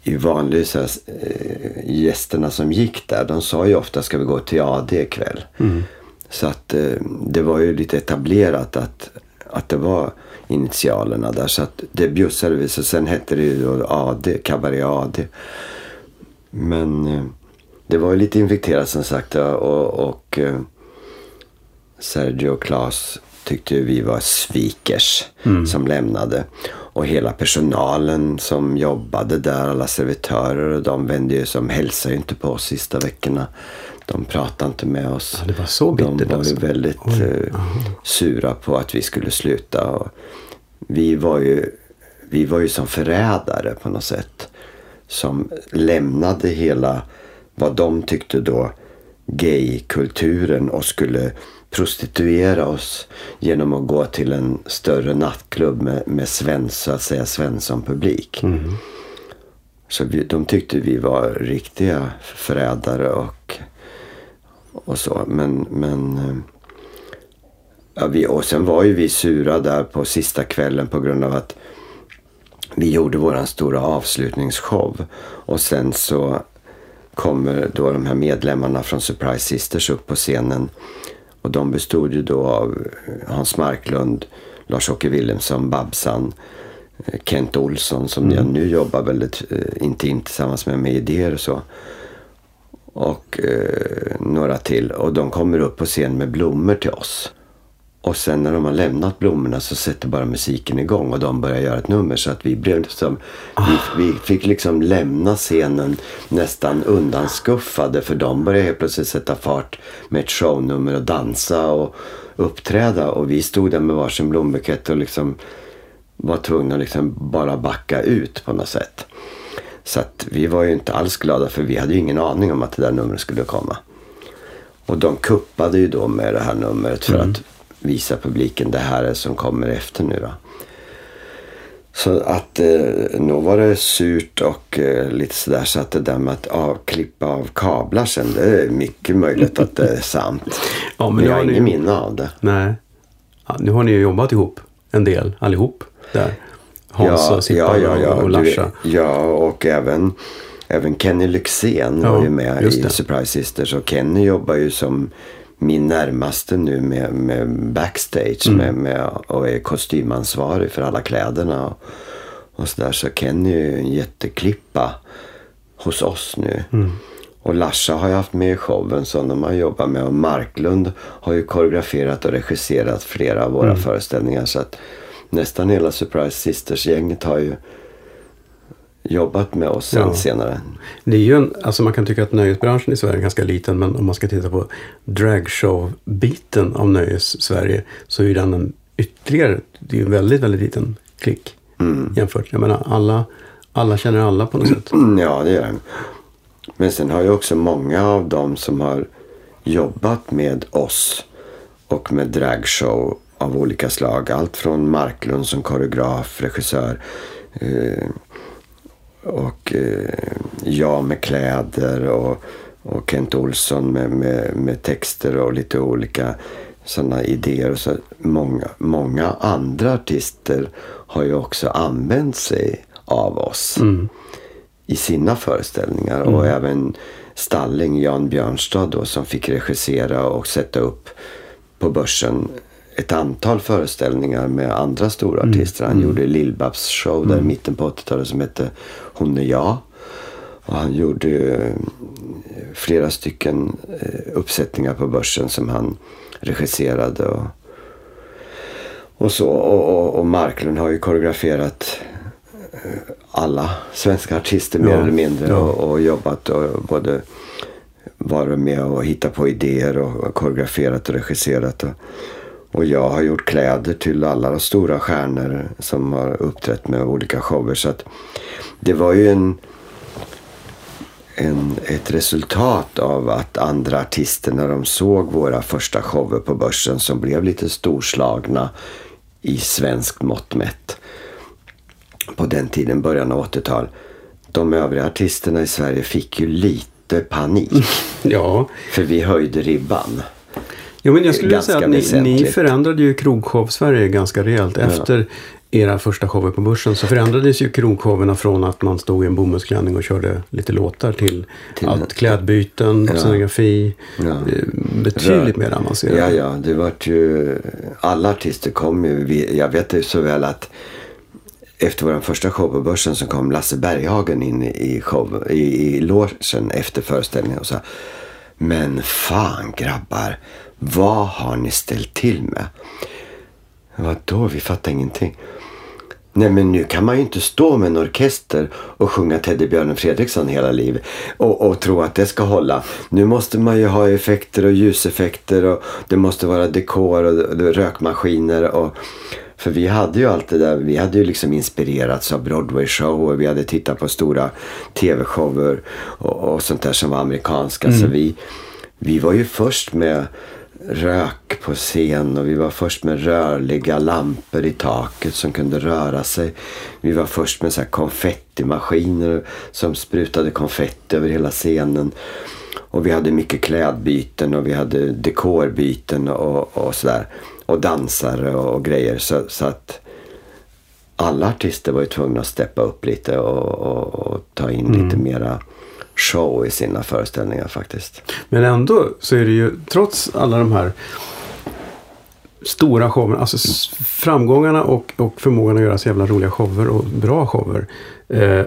i vanlig så här, eh, gästerna som gick där, de sa ju ofta ska vi gå till AD ikväll. Så att eh, det var ju lite etablerat att, att det var initialerna där. Så att det bjussade vi. Så sen hette det ju då AD, Cabaret AD. Men eh, det var ju lite infekterat som sagt och, och Sergio och Claes tyckte ju vi var svikers som lämnade. Och hela personalen som jobbade där, alla servitörer, och de vände ju som hälsade ju inte på oss sista veckorna. De pratade inte med oss. Ja, det var så De bittert var ju alltså. väldigt Oj, eh, sura på att vi skulle sluta. Och vi, var ju, vi var ju som förrädare på något sätt. Som lämnade hela vad de tyckte då gaykulturen och skulle prostituera oss genom att gå till en större nattklubb med, med svens, så att säga Svensson-publik. Så vi, de tyckte vi var riktiga förrädare och, och så. Men, men eh, ja, vi, och sen var ju vi sura där på sista kvällen på grund av att vi gjorde våran stora avslutningsshow. Och sen så kommer då de här medlemmarna från Surprise Sisters upp på scenen. Och de bestod ju då av Hans Marklund, Lars-Åke Wilhelmsson, Babsan, eh, Kent Olsson som jag nu jobbar väldigt eh, intimt tillsammans med med idéer och så. Och eh, några till. Och de kommer upp på scen med blommor till oss. Och sen när de har lämnat blommorna så sätter bara musiken igång och de börjar göra ett nummer. Så att vi blev liksom, vi, vi fick liksom lämna scenen nästan undanskuffade. För de började helt plötsligt sätta fart med ett shownummer och dansa och uppträda. Och vi stod där med varsin blombukett och liksom var tvungna att liksom bara backa ut på något sätt. Så att vi var ju inte alls glada för vi hade ju ingen aning om att det där numret skulle komma. Och de kuppade ju då med det här numret för att visa publiken det här är som kommer efter nu då. Så att eh, nog var det surt och eh, lite sådär så att det där med att av, klippa av kablar sen det är mycket möjligt att det är sant. Ja, men jag har ju- minne av det. Nej. Ja, nu har ni ju jobbat ihop en del allihop där. Hans och Sippan och, och du Larsa. ja, och även, även Kenny Lyxzén Ja, var ju med i det. Surprise Sisters. Och Kenny jobbar ju som min närmaste nu med, med backstage Mm. med, med, och är kostymansvarig för alla kläderna. Och, och så där. Så Kenny är ju en jätteklippa hos oss nu. Mm. Och Larsa har jag haft med i showen som de har jobbat med. Och Marklund har ju koreograferat och regisserat flera av våra föreställningar. Så att nästan hela Surprise Sisters-gänget har ju jobbat med oss sen Ja. senare. Det är ju en, alltså man kan tycka att nöjesbranschen i Sverige är ganska liten. Men om man ska titta på dragshow-biten av nöjes-Sverige. Så är den en ytterligare, det är en väldigt, väldigt liten klick. Jämfört. Jag menar alla, alla känner alla på något sätt. Mm, Ja, det gör den. Men sen har ju också många av dem som har jobbat med oss och med dragshow av olika slag. Allt från Marklund som koreograf, regissör eh, och eh, jag med kläder och, och Kent Olsson med, med, med texter och lite olika sådana idéer. Och så många, många andra artister har ju också använt sig av oss i sina föreställningar. Och även Stalling, Jan Björnstad då, som fick regissera och sätta upp på börsen ett antal föreställningar med andra stora artister. Han gjorde Lill-Babs show där i mitten på 80-talet som hette Hon är jag. Och han gjorde eh, flera stycken eh, uppsättningar på börsen som han regisserade. Och, Och så. Och, och, och Marklund har ju koreograferat eh, alla svenska artister mer Ja, eller mindre. ja. Och, och jobbat och både varit med och hittat på idéer och koreograferat och regisserat. Och, och jag har gjort kläder till alla de stora stjärnor som har uppträtt med olika shower. Så det var ju en, en, ett resultat av att andra artister när de såg våra första shower på börsen som blev lite storslagna i svenskt mått mätt. På den tiden, början av 80-tal. De övriga artisterna i Sverige fick ju lite panik. Ja, För vi höjde ribban. Ja men jag skulle säga att ni, ni förändrade ju krogshow-Sverige ganska rejält. Efter era första shower på börsen så förändrades ju krogshowerna från att man stod i en bomullsklänning och körde lite låtar till, Till- allt klädbyten, Ja. scenografi. Ja. eh, Betydligt mer avancerat. Ja, ja, det vart ju... Alla artister kom ju... Jag vet ju så väl att efter vår första show på börsen så kom Lasse Berghagen in i, show, i, i logen efter föreställningen och sa Men fan grabbar, vad har ni ställt till med? Vadå, vi fattar ingenting. Nej men nu kan man ju inte stå med en orkester och sjunga Teddybjörnen Fredriksson hela livet och, och tro att det ska hålla. Nu måste man ju ha effekter och ljuseffekter och det måste vara dekor och, rökmaskiner och för vi hade ju allt det där, vi hade ju liksom inspirerats av Broadway-shower, vi hade tittat på stora tv-shower och, och sånt där som var amerikanska. Så vi, vi var ju först med rök på scen och vi var först med rörliga lampor i taket som kunde röra sig. Vi var först med så här konfettimaskiner som sprutade konfetti över hela scenen. Och vi hade mycket klädbyten och vi hade dekorbyten och, och sådär. Och dansare och, och grejer. Så, så att alla artister var ju tvungna att steppa upp lite och, och, och ta in lite mera show i sina föreställningar faktiskt. Men ändå så är det ju, trots alla de här stora showerna, alltså framgångarna och, och förmågan att göra så jävla roliga shower och bra shower. Eh,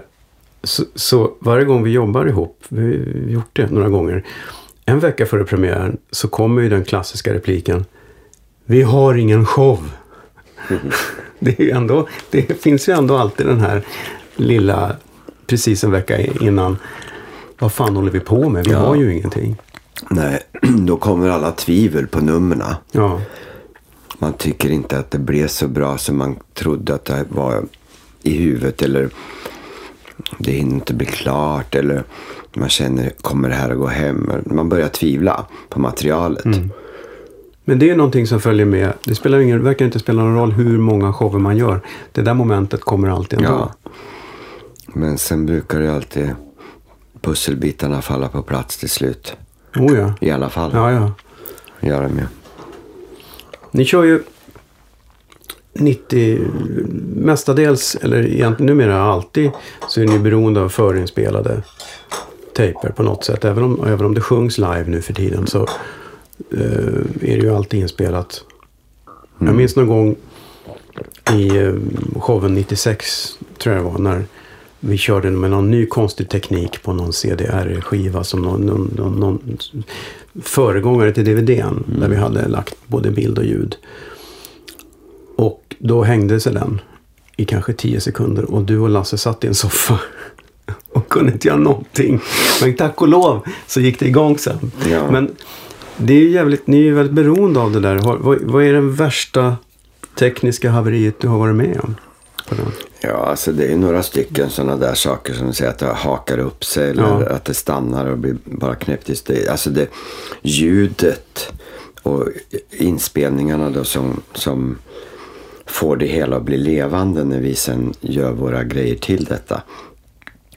så, så varje gång vi jobbar ihop, vi har gjort det några gånger, en vecka före premiären så kommer ju den klassiska repliken Vi har ingen show. det, är ändå, det finns ju ändå alltid den här lilla, precis en vecka innan, vad fan håller vi på med? Vi Ja. har ju ingenting. Nej, då kommer alla tvivel på numren. Ja. Man tycker inte att det blev så bra som man trodde att det var i huvudet. Eller det hinner inte bli klart. Eller man känner, kommer det här att gå hem? Man börjar tvivla på materialet. Men det är någonting som följer med. Det spelar ingen, verkar inte spela någon roll hur många shower man gör. Det där momentet kommer alltid ändå. Ja. Men sen brukar det alltid pusselbitarna falla på plats till slut. Oh ja. I alla fall. Ja, ja. Gör de ju. Ni kör ju 90, mestadels, eller egentligen numera alltid, så är ni beroende av förinspelade tejper på något sätt. Även om, även om det sjungs live nu för tiden så är det ju alltid inspelat. Jag minns någon gång i eh, showen 96, tror jag det var, när vi körde med någon ny konstig teknik på någon CDR-skiva som någon, någon, någon, någon föregångare till DVDn. Där vi hade lagt både bild och ljud. Och då hängde sig den i kanske tio sekunder och du och Lasse satt i en soffa och kunde inte göra någonting. Men tack och lov så gick det igång sen. Ja. Men det är ju jävligt, ni är ju väldigt beroende av det där. Vad, vad är det värsta tekniska haveriet du har varit med om? Ja, alltså det är några stycken sådana där saker som säger att det hakar upp sig eller Ja. att det stannar och blir bara knäppt i. Alltså det, ljudet och inspelningarna då som, som får det hela att bli levande när vi sen gör våra grejer till detta.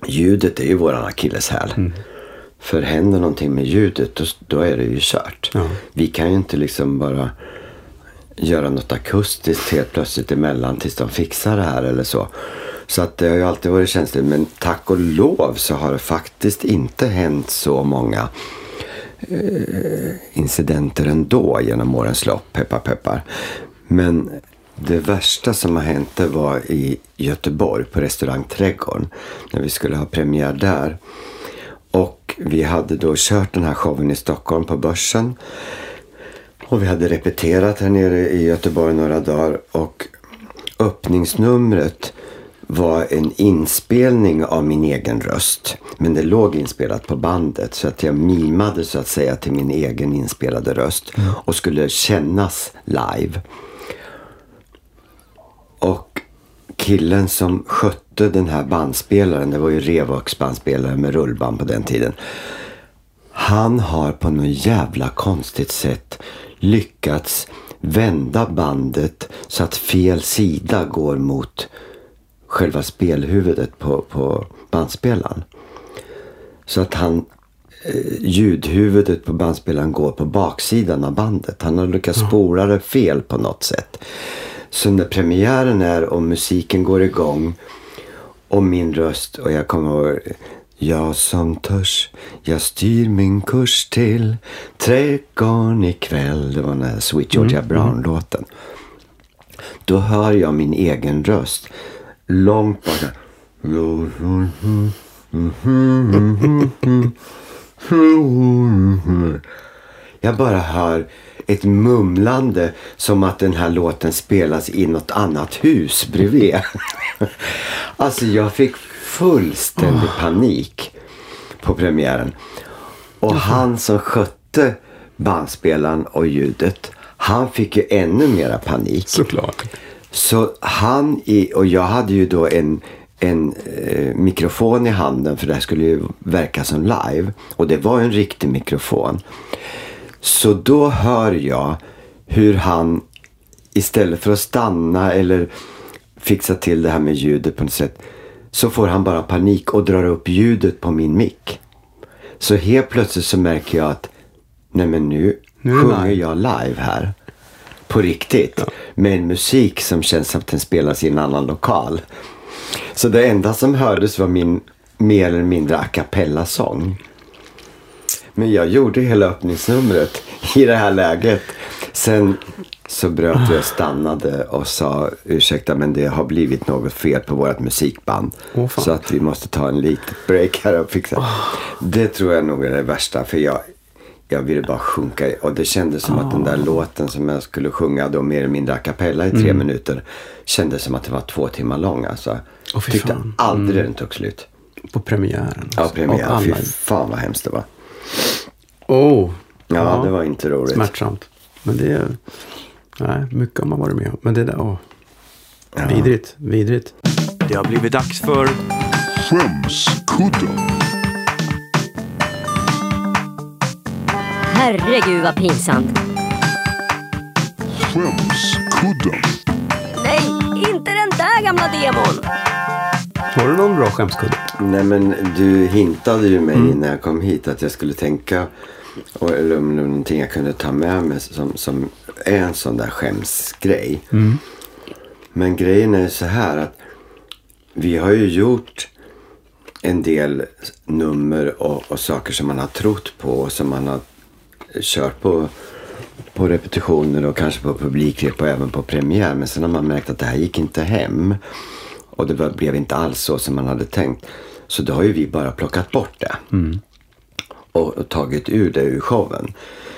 Ljudet är ju våran akilleshäl. För händer någonting med ljudet då, då är det ju kört. Ja. Vi kan ju inte liksom bara göra något akustiskt helt plötsligt emellan tills de fixar det här eller så. Så att det har ju alltid varit känsligt. Men tack och lov så har det faktiskt inte hänt så många eh, incidenter ändå genom årens lopp. Peppar peppar. Men det värsta som har hänt det var i Göteborg på restaurang Trädgården. När vi skulle ha premiär där. Och vi hade då kört den här showen i Stockholm på Börsen. Och vi hade repeterat här nere i Göteborg några dagar och öppningsnumret var en inspelning av min egen röst. Men det låg inspelat på bandet så att jag mimade så att säga till min egen inspelade röst och skulle kännas live. Och killen som skötte den här bandspelaren, det var ju Revox bandspelare med rullband på den tiden. Han har på något jävla konstigt sätt lyckats vända bandet så att fel sida går mot själva spelhuvudet på, på bandspelaren. Så att han eh, ljudhuvudet på bandspelaren går på baksidan av bandet. Han har lyckats spola det fel på något sätt. Så när premiären är och musiken går igång och min röst och jag kommer ihåg jag som törs, jag styr min kurs till trädgården ikväll. Det var den här Sweet Georgia Brown-låten. Då hör jag min egen röst långt bort. Jag bara hör ett mumlande som att den här låten spelas i något annat hus bredvid. alltså jag fick fullständig panik på premiären. Och han som skötte bandspelaren och ljudet, han fick ju ännu mera panik. Såklart. Så han i, och jag hade ju då en, en eh, mikrofon i handen för det här skulle ju verka som live. Och det var en riktig mikrofon. Så då hör jag hur han istället för att stanna eller fixa till det här med ljudet på något sätt. Så får han bara panik och drar upp ljudet på min mick. Så helt plötsligt så märker jag att nej men nu, Nu sjunger live. jag live här. På riktigt. Med en musik som känns som att den spelas i en annan lokal. Så det enda som hördes var min mer eller mindre a cappella-sång. Men jag gjorde hela öppningsnumret i det här läget. Sen så bröt vi och stannade och sa ursäkta men det har blivit något fel på vårt musikband. Fan. så att vi måste ta en litet break här och fixa. Det tror jag nog är det värsta för jag, jag ville bara sjunka. Och det kändes som att den där låten som jag skulle sjunga då mer eller mindre a cappella i tre minuter. Kändes som att det var två timmar lång alltså. Tyckte fan. aldrig den tog slut. På premiären. Ja, alltså. premiär. Av Fy fan vad hemskt det var. Oh. Ja, det var inte roligt. Smärtsamt. Men det är... Nej, mycket har man varit med om. Men det där... Åh. Vidrigt. Vidrigt. Det har blivit dags för... Skämskudden. Herregud vad pinsamt. Skämskudden. Nej, inte den där gamla demon. Har du någon bra skämskudde? Nej men du hintade ju mig Mm. när jag kom hit att jag skulle tänka och, eller om någonting jag kunde ta med mig som, som är en sån där skämsgrej. Mm. Men grejen är ju så här att vi har ju gjort en del nummer och, och saker som man har trott på och som man har kört på, på repetitioner och kanske på publikrep och även på premiär. Men sen har man märkt att det här gick inte hem. Och det blev inte alls så som man hade tänkt. Så då har ju vi bara plockat bort det. Och, och tagit ur det ur showen.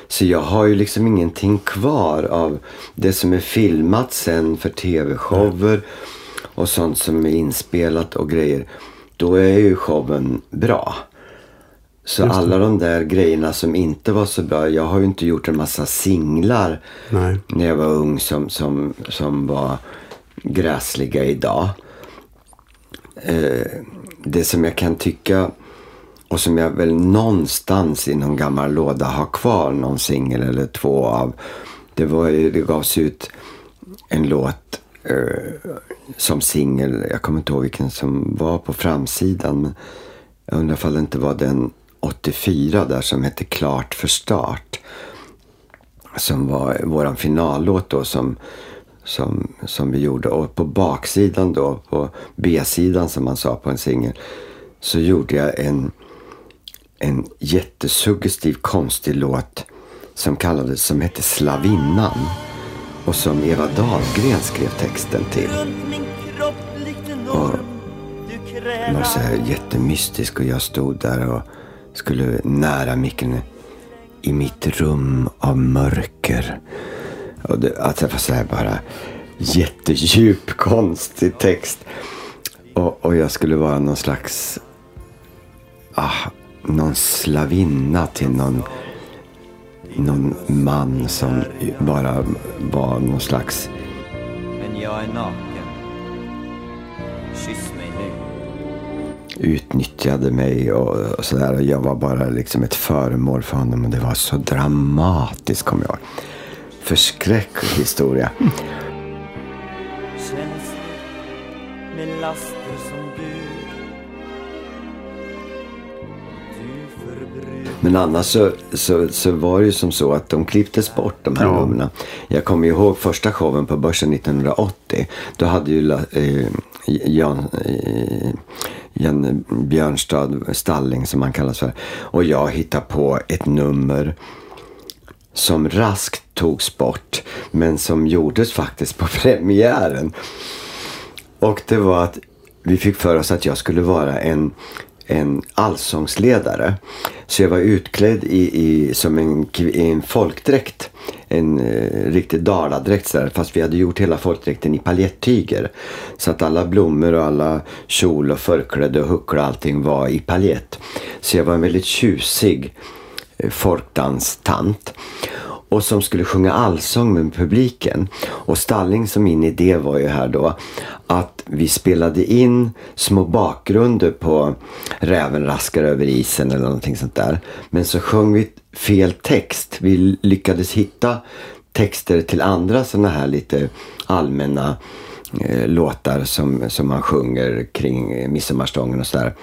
Så jag har ju liksom ingenting kvar av det som är filmat sen för tv-shower. Och sånt som är inspelat och grejer. Då är ju showen bra. Så alla de där grejerna som inte var så bra. Jag har ju inte gjort en massa singlar Nej. när jag var ung som, som, som var gräsliga idag. Eh, det som jag kan tycka och som jag väl någonstans i någon gammal låda har kvar någon singel eller två av. Det, var, ju- det gavs ut en låt eh, som singel. Jag kommer inte ihåg vilken som var på framsidan. Men jag undrar ifall det inte var den 84 där som hette Klart för start. Som var våran finallåt då som, som, som vi gjorde. Och på baksidan då, på B-sidan som man sa på en singel. Så gjorde jag en, en jättesuggestiv konstig låt som kallades, som hette Slavinnan. Och som Eva Dahlgren skrev texten till. Och den var så här jättemystisk och jag stod där och skulle nära micken. i mitt rum av mörker. Och det, var så här bara jättedjup, konstig text. Och, och jag skulle vara någon slags... Ah, någon slavinna till någon, någon man som bara var någon slags... Men jag är naken. Kyss mig nu. utnyttjade mig och, och sådär. Jag var bara liksom ett föremål för honom och det var så dramatiskt kommer jag ihåg. Förskräcklig historia. Men annars så, så, så var det ju som så att de klipptes bort de här Ja. numren. Jag kommer ihåg första showen på Börsen 1980. Då hade ju eh, Jan, eh, Jan Björnstad Stalling som han kallas för. Och jag hittade på ett nummer som raskt togs bort. Men som gjordes faktiskt på premiären. Och det var att vi fick för oss att jag skulle vara en, en allsångsledare. Så jag var utklädd i, i, som en, i en folkdräkt. En eh, riktig daladräkt sådär, fast vi hade gjort hela folkdräkten i paljettyger. Så att alla blommor och alla kjol och förkläde och huckla och allting var i paljett. Så jag var en väldigt tjusig Eh, folkdanstant. Och som skulle sjunga allsång med publiken. Och Stalling som min idé var ju här då att vi spelade in små bakgrunder på Räven raskar över isen eller någonting sånt där. Men så sjöng vi fel text. Vi lyckades hitta texter till andra sådana här lite allmänna eh, låtar som, som man sjunger kring midsommarstången och sådär.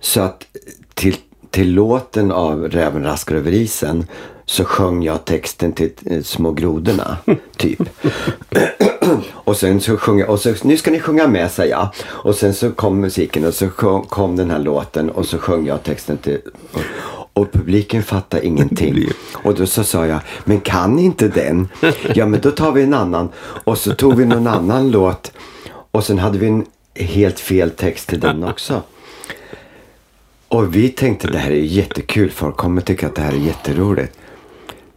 Så att till, till låten av Räven raskar över isen så sjöng jag texten till eh, Små grodorna, typ. och sen så sjöng jag, och så, nu ska ni sjunga med säger jag. Och sen så kom musiken och så kom, kom den här låten och så sjöng jag texten till och, och publiken fattade ingenting. Och då så sa jag, men kan ni inte den? Ja men då tar vi en annan. Och så tog vi någon annan låt. Och sen hade vi en helt fel text till den också. Och vi tänkte det här är jättekul. Folk kommer tycka att det här är jätteroligt.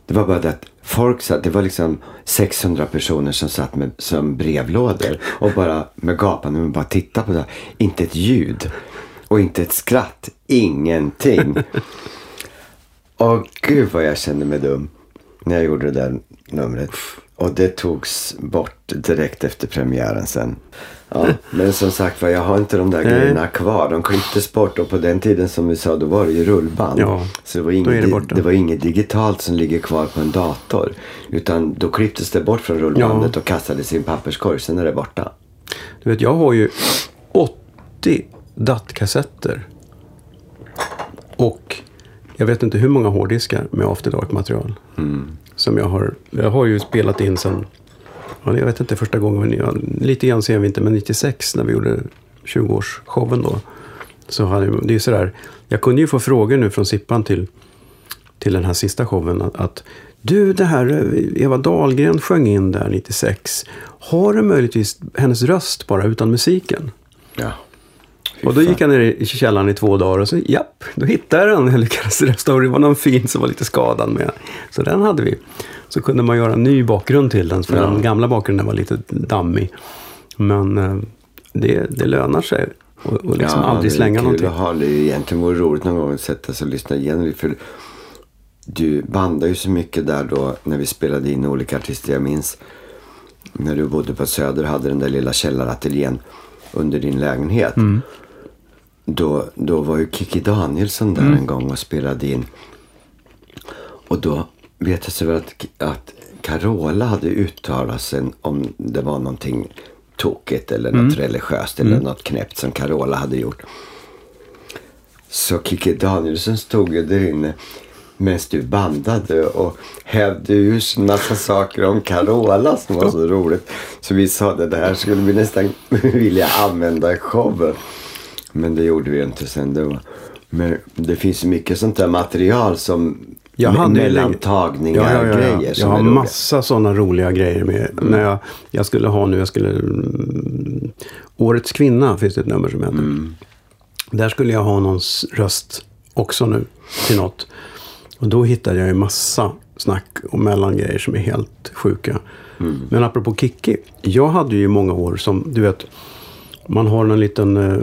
Det var bara det att folk satt, det var liksom 600 personer som satt med, som brevlådor och bara med gapande och bara tittade på det. Inte ett ljud. Och inte ett skratt. Ingenting. Och gud vad jag kände mig dum när jag gjorde det där numret. Och det togs bort direkt efter premiären sen. Ja, men som sagt var, jag har inte de där Nej. grejerna kvar. De klipptes bort och på den tiden som vi sa, då var det ju rullband. Ja, Så det var, inget, det det var inget digitalt som ligger kvar på en dator. Utan då klipptes det bort från rullbandet och kastades i en papperskorg. Sen är det borta. Du vet, jag har ju 80 DAT-kassetter. Och jag vet inte hur många hårddiskar med After Dark-material. Som jag har, jag har ju spelat in sen, ja, jag vet inte första gången, men jag, lite grann sen vinter, men 96 när vi gjorde 20-årsshowen då. Så hade, jag- det är sådär, jag kunde ju få frågor nu från Sippan till, till den här sista showen. Att, att du, det här eh, Eva Dahlgren sjöng in där 96. Har du möjligtvis hennes röst bara utan musiken? Ja. Och då gick jag ner i källaren i två dagar och så japp, då hittade jag den. Jag lyckades restaurera. Det var någon fin som var lite skadad med. Så den hade vi. Så kunde man göra en ny bakgrund till den. För Ja. den gamla bakgrunden var lite dammig. Men eh, det, det lönar sig. Och, och liksom aldrig det är slänga någonting. det. Egentligen vore roligt någon gång att sätta sig och lyssna igen. det, För du bandade ju så mycket där då när vi spelade in olika artister. Jag minns när du bodde på Söder hade den där lilla källarateljén under din lägenhet. Mm. Då, då var ju Kiki Danielsson där Mm. en gång och spelade in. Och då vet jag så väl att, att Carola hade uttalat sig om det var någonting tokigt eller något religiöst eller något knäppt som Carola hade gjort. Så Kiki Danielsson stod ju där inne medan du bandade och hävde ur en massa saker om Carola som var så roligt. Så vi sa att det här skulle vi nästan vilja använda i showen. Men det gjorde vi inte sen. Det var, men det finns mycket sånt där material som Jag hade mellantagningar, Ja, ja, ja, ja. grejer Jag har massa sådana roliga grejer med. När jag, jag skulle ha nu, jag skulle... mm, Årets kvinna finns det ett nummer som heter. Där skulle jag ha någons röst också nu till något. Och då hittade jag ju massa snack och mellangrejer som är helt sjuka. Men apropå Kikki. Jag hade ju i många år som, du vet, man har en liten... Eh,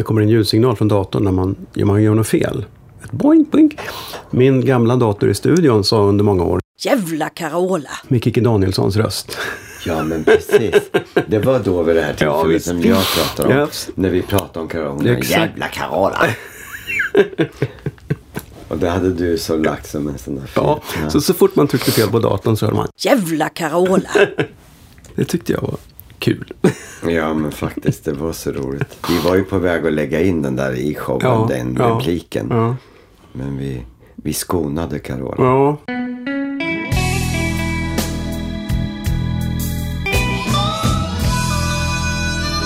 det kommer en ljudsignal från datorn när man, ja, man gör något fel. Ett boink, boink. Min gamla dator i studion sa under många år Jävla Carola! med Kikki Danielssons röst. Ja, men precis. Det var då vid det här Ja, tillfället visst. som jag pratade om. Ja. När vi pratade om Carola. Exakt. Jävla Carola. Och det hade du så lagt som en sån där Ja, fet- så, så fort man tryckte fel på datorn så hörde man. Jävla Carola! Det tyckte jag var kul. Ja, men faktiskt. Det var så roligt. Vi var ju på väg att lägga in den där i showen, Ja, den ja, repliken. Ja. Men vi, vi skonade Carola. ja.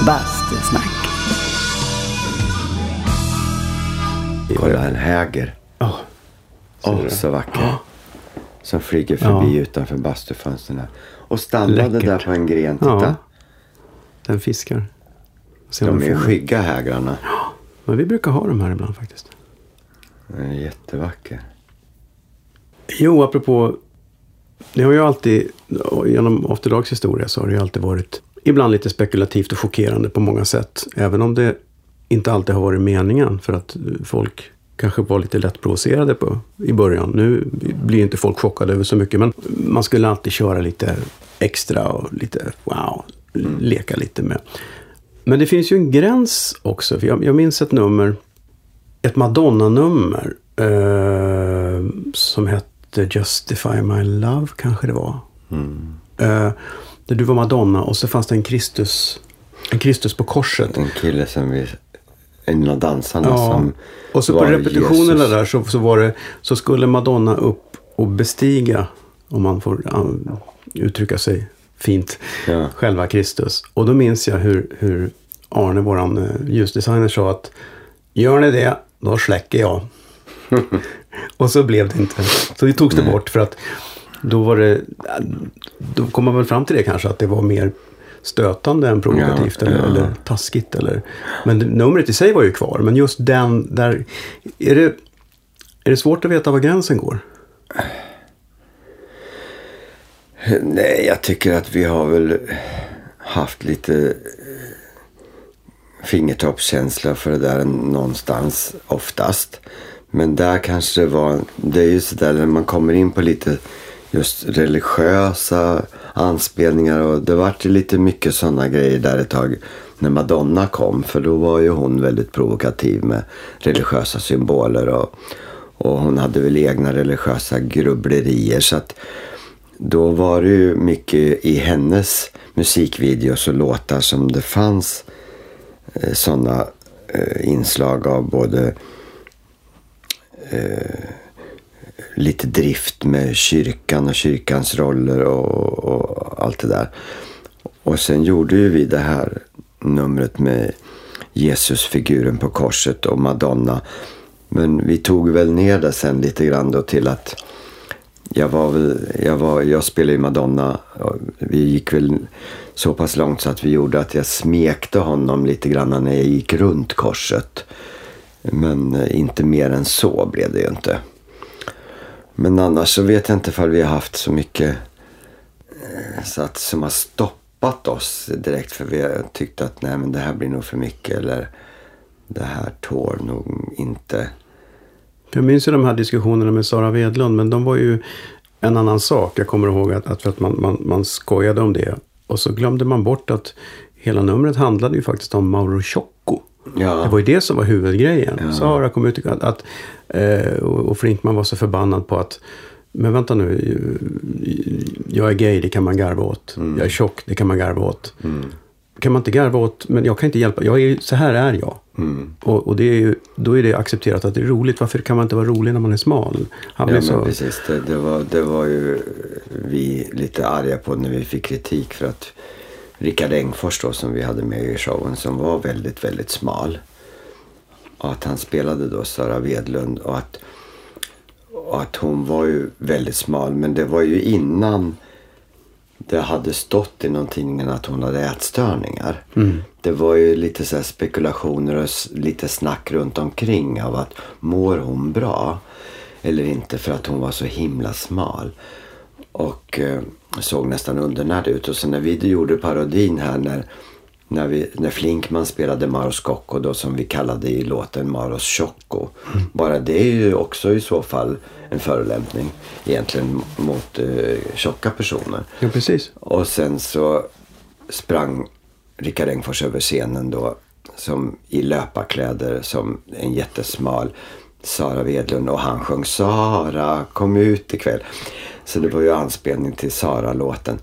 Bastusnack. Kolla en häger. Åh, så vacker. Som flyger förbi Ja. utanför bastufönstren. Och stannade Läckert. där på en gren. Titta. Ja. Den fiskar. Se De är skygga hägrarna. Men vi brukar ha dem här ibland faktiskt. Den är jättevacker. Jo, apropå... Det har ju alltid, genom After Dogs historia så har det ju alltid varit ibland lite spekulativt och chockerande på många sätt. Även om det inte alltid har varit meningen för att folk kanske var lite lätt provocerade på, i början. Nu blir inte folk chockade över så mycket men man skulle alltid köra lite extra och lite wow, leka lite med. Men det finns ju en gräns också. För jag, jag minns ett nummer, ett Madonna-nummer eh, som hette Justify My Love kanske det var. Eh, där du var Madonna och så fanns det en Kristus, en Kristus på korset. En kille som vi... En av dansarna Ja. som Och så på var repetitionerna Jesus. där så, så var det, så skulle Madonna upp och bestiga, om man får uttrycka sig fint, Ja. själva Kristus. Och då minns jag hur, hur Arne, våran uh, ljusdesigner, sa att gör ni det, då släcker jag. och så blev det inte. Så det togs det bort för att då var det, då kom man väl fram till det kanske, att det var mer stötande än provokativt Ja, eller, ja. eller taskigt. Eller, men numret i sig var ju kvar. Men just den där... Är det, är det svårt att veta var gränsen går? Nej, jag tycker att vi har väl haft lite eh, fingertoppskänsla för det där någonstans oftast. Men där kanske det var, det är ju sådär när man kommer in på lite just religiösa anspelningar och det vart ju lite mycket sådana grejer där ett tag när Madonna kom. För då var ju hon väldigt provokativ med religiösa symboler och, och hon hade väl egna religiösa grubblerier. Så att då var det ju mycket i hennes musikvideos och låtar som det fanns eh, sådana eh, inslag av både eh, lite drift med kyrkan och kyrkans roller och, och allt det där. Och sen gjorde ju vi det här numret med Jesusfiguren på korset och Madonna. Men vi tog väl ner det sen lite grann då till att jag var väl, jag, var, jag spelade ju Madonna. och Vi gick väl så pass långt så att vi gjorde att jag smekte honom lite grann när jag gick runt korset. Men eh, inte mer än så blev det ju inte. Men annars så vet jag inte ifall vi har haft så mycket eh, så att, som har stoppat oss direkt. För vi har tyckt att nej men det här blir nog för mycket. Eller det här tål nog inte. Jag minns ju de här diskussionerna med Sara Wedlund, men de var ju en annan sak. Jag kommer ihåg att, att, att man, man, man skojade om det. Och så glömde man bort att hela numret handlade ju faktiskt om Mauro Scocco. Ja. Det var ju det som var huvudgrejen. Sara kom ut att, att eh, och Flinkman var så förbannad på att men vänta nu, jag är gay, det kan man garva åt. Mm. Jag är tjock, det kan man garva åt. Kan man inte garva åt, men jag kan inte hjälpa, jag är, så här är jag. Mm. Och, och det är ju, då är det accepterat att det är roligt. Varför kan man inte vara rolig när man är smal? Han Ja, blev men så... precis. Det, det, var, det var ju vi lite arga på när vi fick kritik för att Rickard Engfors då som vi hade med i showen som var väldigt, väldigt smal. Och att han spelade då Sara Wedlund och att, och att hon var ju väldigt smal. Men det var ju innan det hade stått i någon tidning att hon hade ätstörningar. Det var ju lite så spekulationer och lite snack runt omkring av att mår hon bra? eller inte för att hon var så himla smal. Och eh, såg nästan undernärd ut. Och sen när vi gjorde parodin här när, när, vi, när Flinkman spelade Maros Scocco då som vi kallade i låten Maros Choco. Bara det är ju också i så fall en förolämpning egentligen mot eh, tjocka personer. Ja, precis. Och sen så sprang Rickard Engfors över scenen då som i löparkläder som en jättesmal Sara Wedlund och han sjöng Sara kom ut ikväll. Så det var ju anspelning till Sara-låten.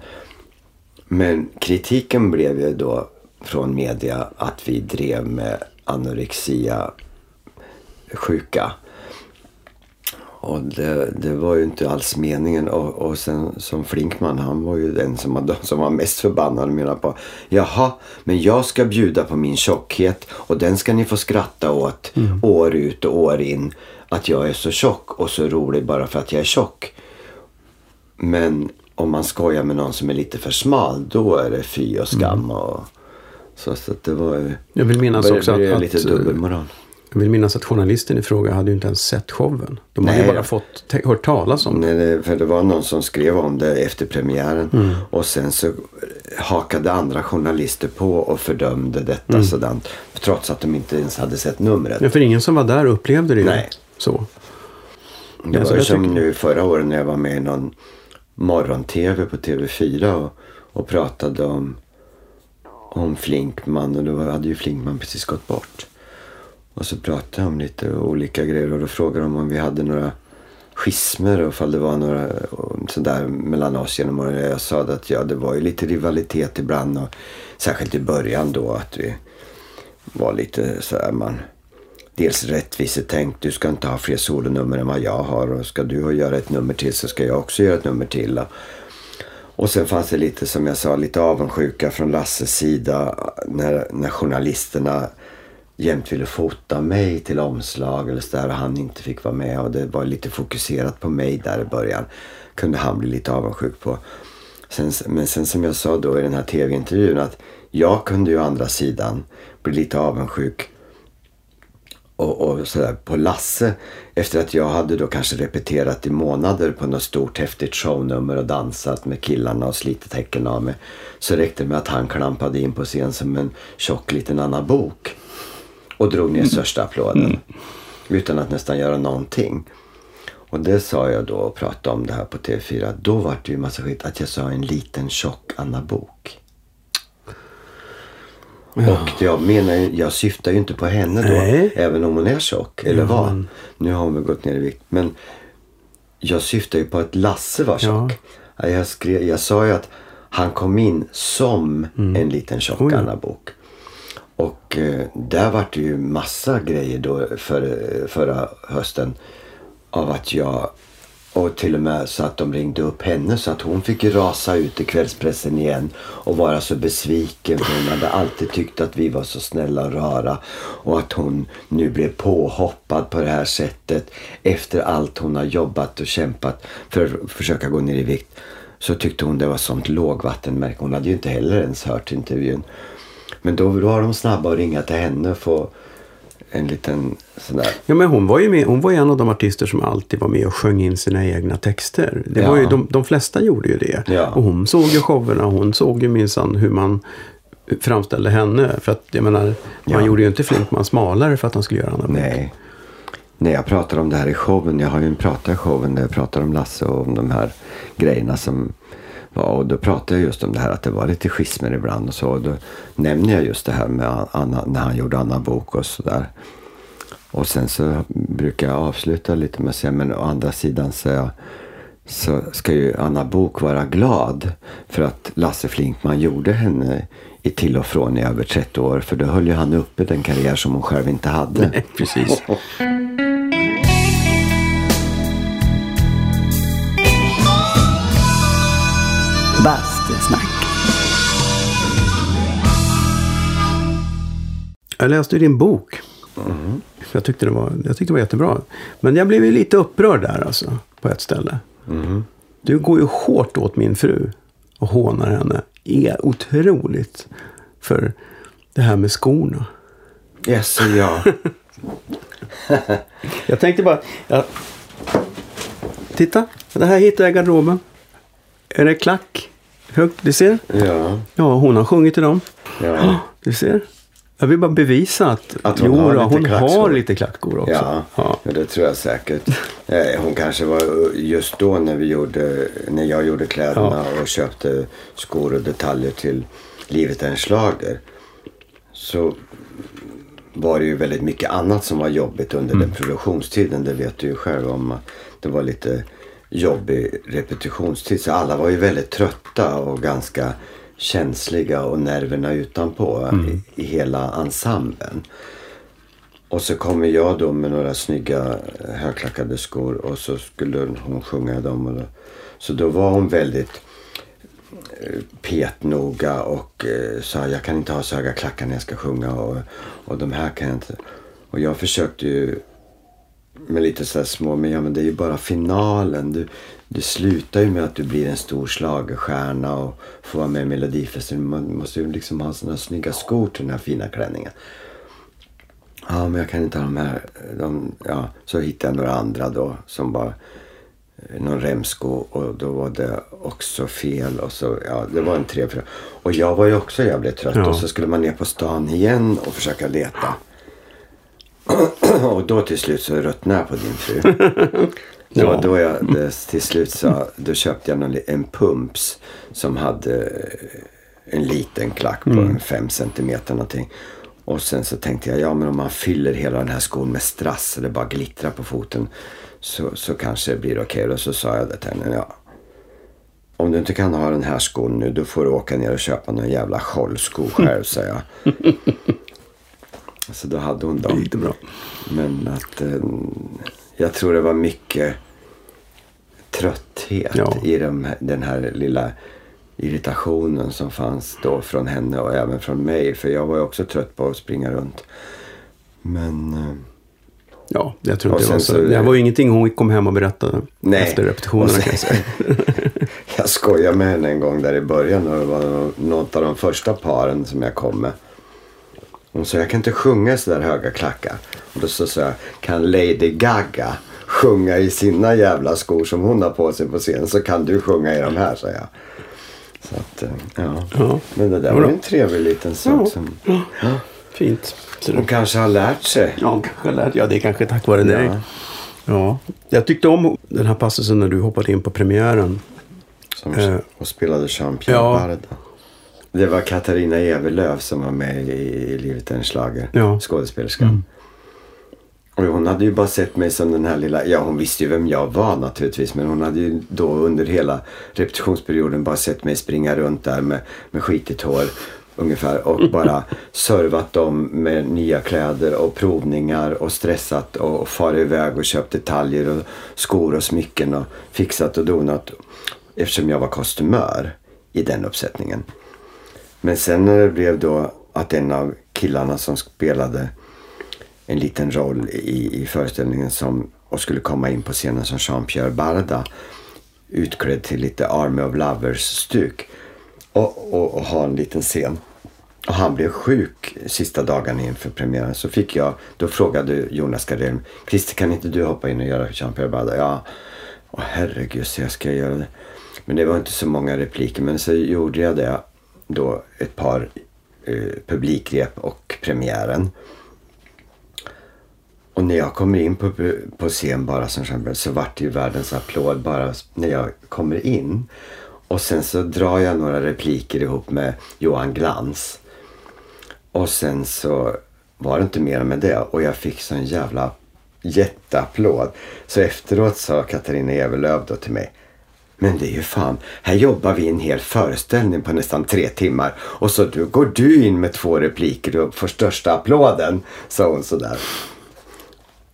Men kritiken blev ju då från media att vi drev med anorexia sjuka. Och det, det var ju inte alls meningen. Och, och sen som Flinkman, han var ju den som var, som var mest förbannad och menade på Jaha, men jag ska bjuda på min tjockhet och den ska ni få skratta åt år ut och år in. Att jag är så tjock och så rolig bara för att jag är tjock. Men om man skojar med någon som är lite för smal, då är det fy och skam. Och, så, så att det var ju... Jag vill minnas började också att, lite dubbelmoral. jag vill minnas att journalisten i fråga hade ju inte ens sett showen. De hade ju Nej. bara fått hört talas om det. Nej, för det var någon som skrev om det efter premiären. Och sen så hakade andra journalister på och fördömde detta sådant. Trots att de inte ens hade sett numret. Ja, för ingen som var där upplevde det Nej. så. Det Alltså, var ju som tycker- nu förra året när jag var med i någon morgon-tv på TV4 och, och pratade om, om Flinkman och då hade ju Flinkman precis gått bort. Och så pratade jag om lite olika grejer och då frågade de om vi hade några schismer och ifall det var några sådär mellan oss genom åren. Jag sa att ja, det var ju lite rivalitet ibland och särskilt i början då att vi var lite sådär man dels rättvisetänkt. Du ska inte ha fler solonummer än vad jag har och ska du göra ett nummer till så ska jag också göra ett nummer till. Och, och sen fanns det lite som jag sa, lite avundsjuka från Lasses sida när, när journalisterna jämt ville fota mig till omslag eller så där och han inte fick vara med och det var lite fokuserat på mig där i början. Kunde han bli lite avundsjuk på. Sen, men sen som jag sa då i den här tv-intervjun att jag kunde ju å andra sidan bli lite avundsjuk och, och sådär på Lasse efter att jag hade då kanske repeterat i månader på något stort häftigt shownummer och dansat med killarna och slitit häcken av mig. Så räckte det med att han klampade in på scen som en tjock liten Anna Bok och drog ner största applåden. Utan att nästan göra någonting. Och det sa jag då och pratade om det här på TV4. Då var det ju massa skit att jag sa en liten tjock Anna Och jag menar jag syftar ju inte på henne då. Nej. Även om hon är tjock. Eller Ja, var. men- Nu har hon väl gått ner i vikt. Men jag syftar ju på att Lasse var tjock. Ja. Jag, skrev, jag sa ju att han kom in som en liten tjock Oh ja. Anna Bok. Och eh, där var det ju massa grejer då för, förra hösten. Av att jag och till och med så att de ringde upp henne så att hon fick rasa ut i kvällspressen igen och vara så besviken för hon hade alltid tyckt att vi var så snälla och rara och att hon nu blev påhoppad på det här sättet efter allt hon har jobbat och kämpat för att försöka gå ner i vikt. Så tyckte hon det var sånt lågvattenmärke. Hon hade ju inte heller ens hört intervjun. Men då var de snabba att ringa till henne och få en liten sån där Ja, men hon var ju med, hon var en av de artister som alltid var med och sjöng in sina egna texter. Det var Ja. ju, de, de flesta gjorde ju det. Ja. Och hon såg ju showerna, hon såg ju minsann hur man framställde henne. För att jag menar, man Ja. gjorde ju inte Flinkman smalare för att han skulle göra Anna Bok. Nej. När jag pratar om det här i showen, jag har ju en prata i showen där jag pratar om Lasse och om de här grejerna som var. Och då pratar jag just om det här att det var lite schismer ibland och så. Och då nämner jag just det här med Anna, när han gjorde Anna Bok och sådär. Och sen så brukar jag avsluta lite med att säga, men å andra sidan så, jag, så ska ju Anna Bok vara glad för att Lasse Flinkman gjorde henne i till och från i över 30 år. För då höll ju han uppe den karriär som hon själv inte hade. Nej, precis. Bastusnack. Jag läste din bok. Jag, tyckte det var, jag tyckte det var jättebra. Men jag blev ju lite upprörd där alltså, på ett ställe. Du går ju hårt åt min fru och hånar henne. Är otroligt för det här med skorna. Yes, ja. Jag tänkte bara... Jag, titta. Det här hittar jag i garderoben. Är det klack? Högt, du ser? Ja, Ja, hon har sjungit till dem. ja. Du ser? Jag vill bara bevisa att, Att hon jo, har lite hon har lite klackskor också. Ja, Ja. ja, det tror jag säkert. Eh, Hon kanske var just då när vi gjorde, när jag gjorde kläderna och köpte skor och detaljer till Livet är en schlager. Så var det ju väldigt mycket annat som var jobbigt under Mm. den produktionstiden. Det vet du ju själv om. Det var lite jobbig repetitionstid. Så alla var ju väldigt trötta och ganska känsliga och nerverna utanpå Mm. i, i hela ensemblen. Och så kommer jag då med några snygga eh, högklackade skor och så skulle hon sjunga dem. Och då, så då var hon väldigt eh, petnoga och eh, sa jag kan inte ha så höga klackar när jag ska sjunga och, och de här kan jag inte. Och jag försökte ju med lite så små, men ja men det är ju bara finalen. Du, du slutar ju med att du blir en stor schlagerstjärna och får vara med i Melodifestivalen. Man måste ju liksom ha såna snygga skor till den här fina klänningen. Ja, men jag kan inte ha de här. De, ja, så hittade jag några andra då som var eh, någon remsko och då var det också fel. Och så, ja, det var en tre, fyra. Och jag var ju också jävligt trött Ja. och så skulle man ner på stan igen och försöka leta. och då till slut så ruttnade jag på din fru. Det var då jag till slut sa, då köpte jag en pumps som hade eh, en liten klack på en fem centimeter någonting. Och sen så tänkte jag, ja men om man fyller hela den här skon med strass så det bara glittrar på foten så, så kanske det blir okej. Och så sa jag det till henne, ja. Om du inte kan ha den här skon nu då får du åka ner och köpa någon jävla schollsko själv, sa jag. Så då hade hon Det dem. gick det bra. Men att eh, jag tror det var mycket trötthet Ja. i de, den här lilla irritationen som fanns då från henne och även från mig. För jag var ju också trött på att springa runt. Men eh, Ja, jag tror inte det var sen så. Det var ju ingenting hon kom hem och berättade Nej. efter repetitionerna Och kan jag sen- säga. jag skojade med henne en gång där i början och det var något av de första paren som jag kom med. Hon sa jag kan inte sjunga så där höga klackar. Och då så sa jag kan Lady Gaga sjunga i sina jävla skor som hon har på sig på scen så kan du sjunga i de här sa jag. Så att, eh, ja. Ja. Men det där Ja, var en trevlig liten sak som Fint. Så hon kanske har lärt sig. Ja, kanske lärt. ja, det är kanske tack vare dig. Ja. Ja. Jag tyckte om den här passusen när du hoppade in på premiären. Som, Eh. och spelade Jean-Pierre Ja. Barda. Det var Katarina Evelöv som var med i Livet är en schlager. Ja. Skådespelerskan. Och hon hade ju bara sett mig som den här lilla, ja hon visste ju vem jag var naturligtvis. Men hon hade ju då under hela repetitionsperioden bara sett mig springa runt där med, med skitigt hår. Ungefär och bara servat dem med nya kläder och provningar och stressat och farit iväg och köpt detaljer och skor och smycken och fixat och donat. Eftersom jag var kostymör i den uppsättningen. Men sen när det blev då att en av killarna som spelade en liten roll i, i föreställningen som, och skulle komma in på scenen som Jean-Pierre Barda utklädd till lite Army of Lovers-stuk och, och, och ha en liten scen. Och han blev sjuk sista dagarna inför premiären. Så fick jag, då frågade Jonas Gardell, Christer kan inte du hoppa in och göra Jean-Pierre Barda? Ja, Åh herregud så jag ska göra det. Men det var inte så många repliker. Men så gjorde jag det då ett par eh, publikrep och premiären. Och när jag kommer in på, på scen bara som champion så vart det ju världens applåd bara när jag kommer in. Och sen så drar jag några repliker ihop med Johan Glans. Och sen så var det inte mer med det. Och jag fick sån jävla jätteapplåd. Så efteråt sa Katarina Evelöv då till mig. Men det är ju fan, här jobbar vi en hel föreställning på nästan tre timmar. Och så du, går du in med två repliker och får största applåden. Sa hon sådär.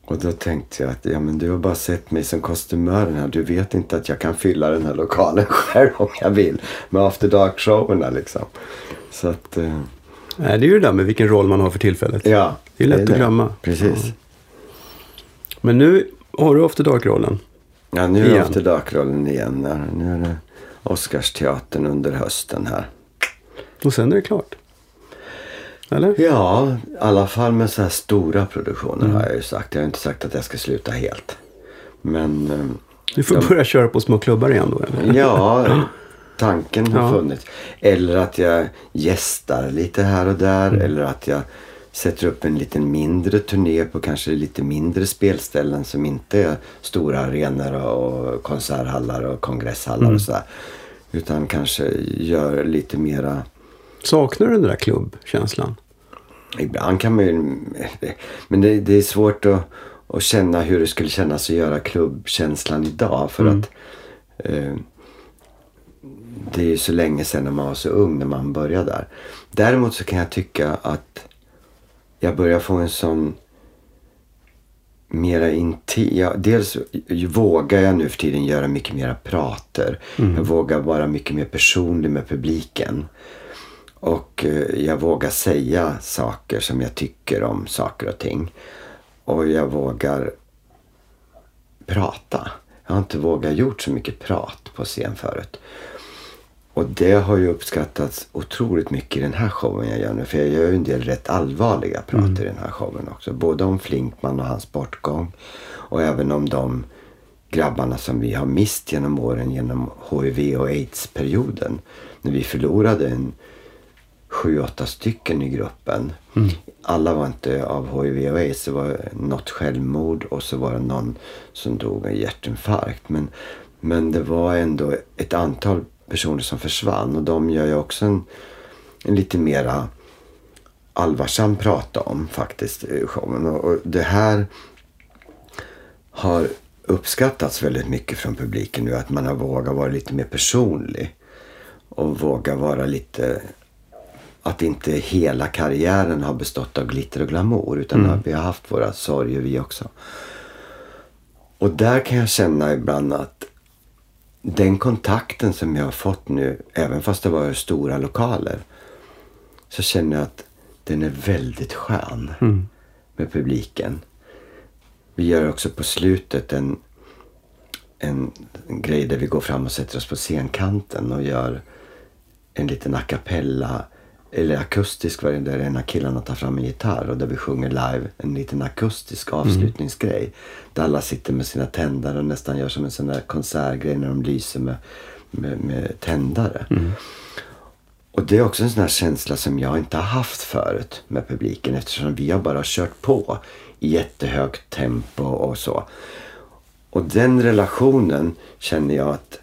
Och då tänkte jag att ja, men du har bara sett mig som kostymören här. Du vet inte att jag kan fylla den här lokalen själv om jag vill. Med after dark-showerna liksom. Så att, eh, Nej, det är ju det där med vilken roll man har för tillfället. ja. Det är lätt att glömma. Precis. Ja. Men nu har du After Dark-rollen. Ja, nu är Igen. after dark-rollen igen. Nu är det Oscarsteatern under hösten här. Och sen är det klart. Eller? Ja, i alla fall med så här stora produktioner har jag ju sagt. Jag har inte sagt att jag ska sluta helt. Men Du får börja köra på små klubbar igen då eller? Ja, tanken har Ja. funnits. Eller att jag gästar lite här och där. Mm. Eller att jag sätter upp en liten mindre turné på kanske lite mindre spelställen som inte är stora arenor och konserthallar och kongresshallar Mm. och sådär. Utan kanske gör lite mera Saknar du den där klubbkänslan? Ibland kan man ju... Men det, det är svårt att, att känna hur det skulle kännas att göra klubbkänslan idag. För att eh, det är ju så länge sedan när man var så ung när man började där. Däremot så kan jag tycka att jag börjar få en sån mera intim... Ja, dels vågar jag nu för tiden göra mycket mera prater. Jag vågar vara mycket mer personlig med publiken. Och eh, jag vågar säga saker som jag tycker om saker och ting. Och jag vågar prata. Jag har inte vågat gjort så mycket prat på scen förut. Och det har ju uppskattats otroligt mycket i den här showen jag gör nu. För jag gör ju en del rätt allvarliga prat i den här showen också. Både om Flinkman och hans bortgång. Och även om de grabbarna som vi har mist genom åren genom HIV och aids-perioden. När vi förlorade en sju, åtta stycken i gruppen. Alla var inte av HIV och aids. Det var något självmord och så var det någon som dog av hjärtinfarkt. Men, men det var ändå ett antal personer som försvann och de gör jag också en, en lite mera allvarsam prata om faktiskt i showen. Och, och det här har uppskattats väldigt mycket från publiken nu. Att man har vågat vara lite mer personlig. Och våga vara lite... Att inte hela karriären har bestått av glitter och glamour. Utan att vi har haft våra sorger vi också. Och där kan jag känna ibland att den kontakten som jag har fått nu, även fast det var stora lokaler, så känner jag att den är väldigt skön med publiken. Vi gör också på slutet en, en grej där vi går fram och sätter oss på scenkanten och gör en liten a cappella eller akustisk variant där en av killarna tar fram en gitarr och där vi sjunger live en liten akustisk avslutningsgrej. Där alla sitter med sina tändare och nästan gör som en sån där konsertgrej när de lyser med, med, med tändare. Och det är också en sån här känsla som jag inte har haft förut med publiken eftersom vi har bara kört på i jättehögt tempo och så. Och den relationen känner jag att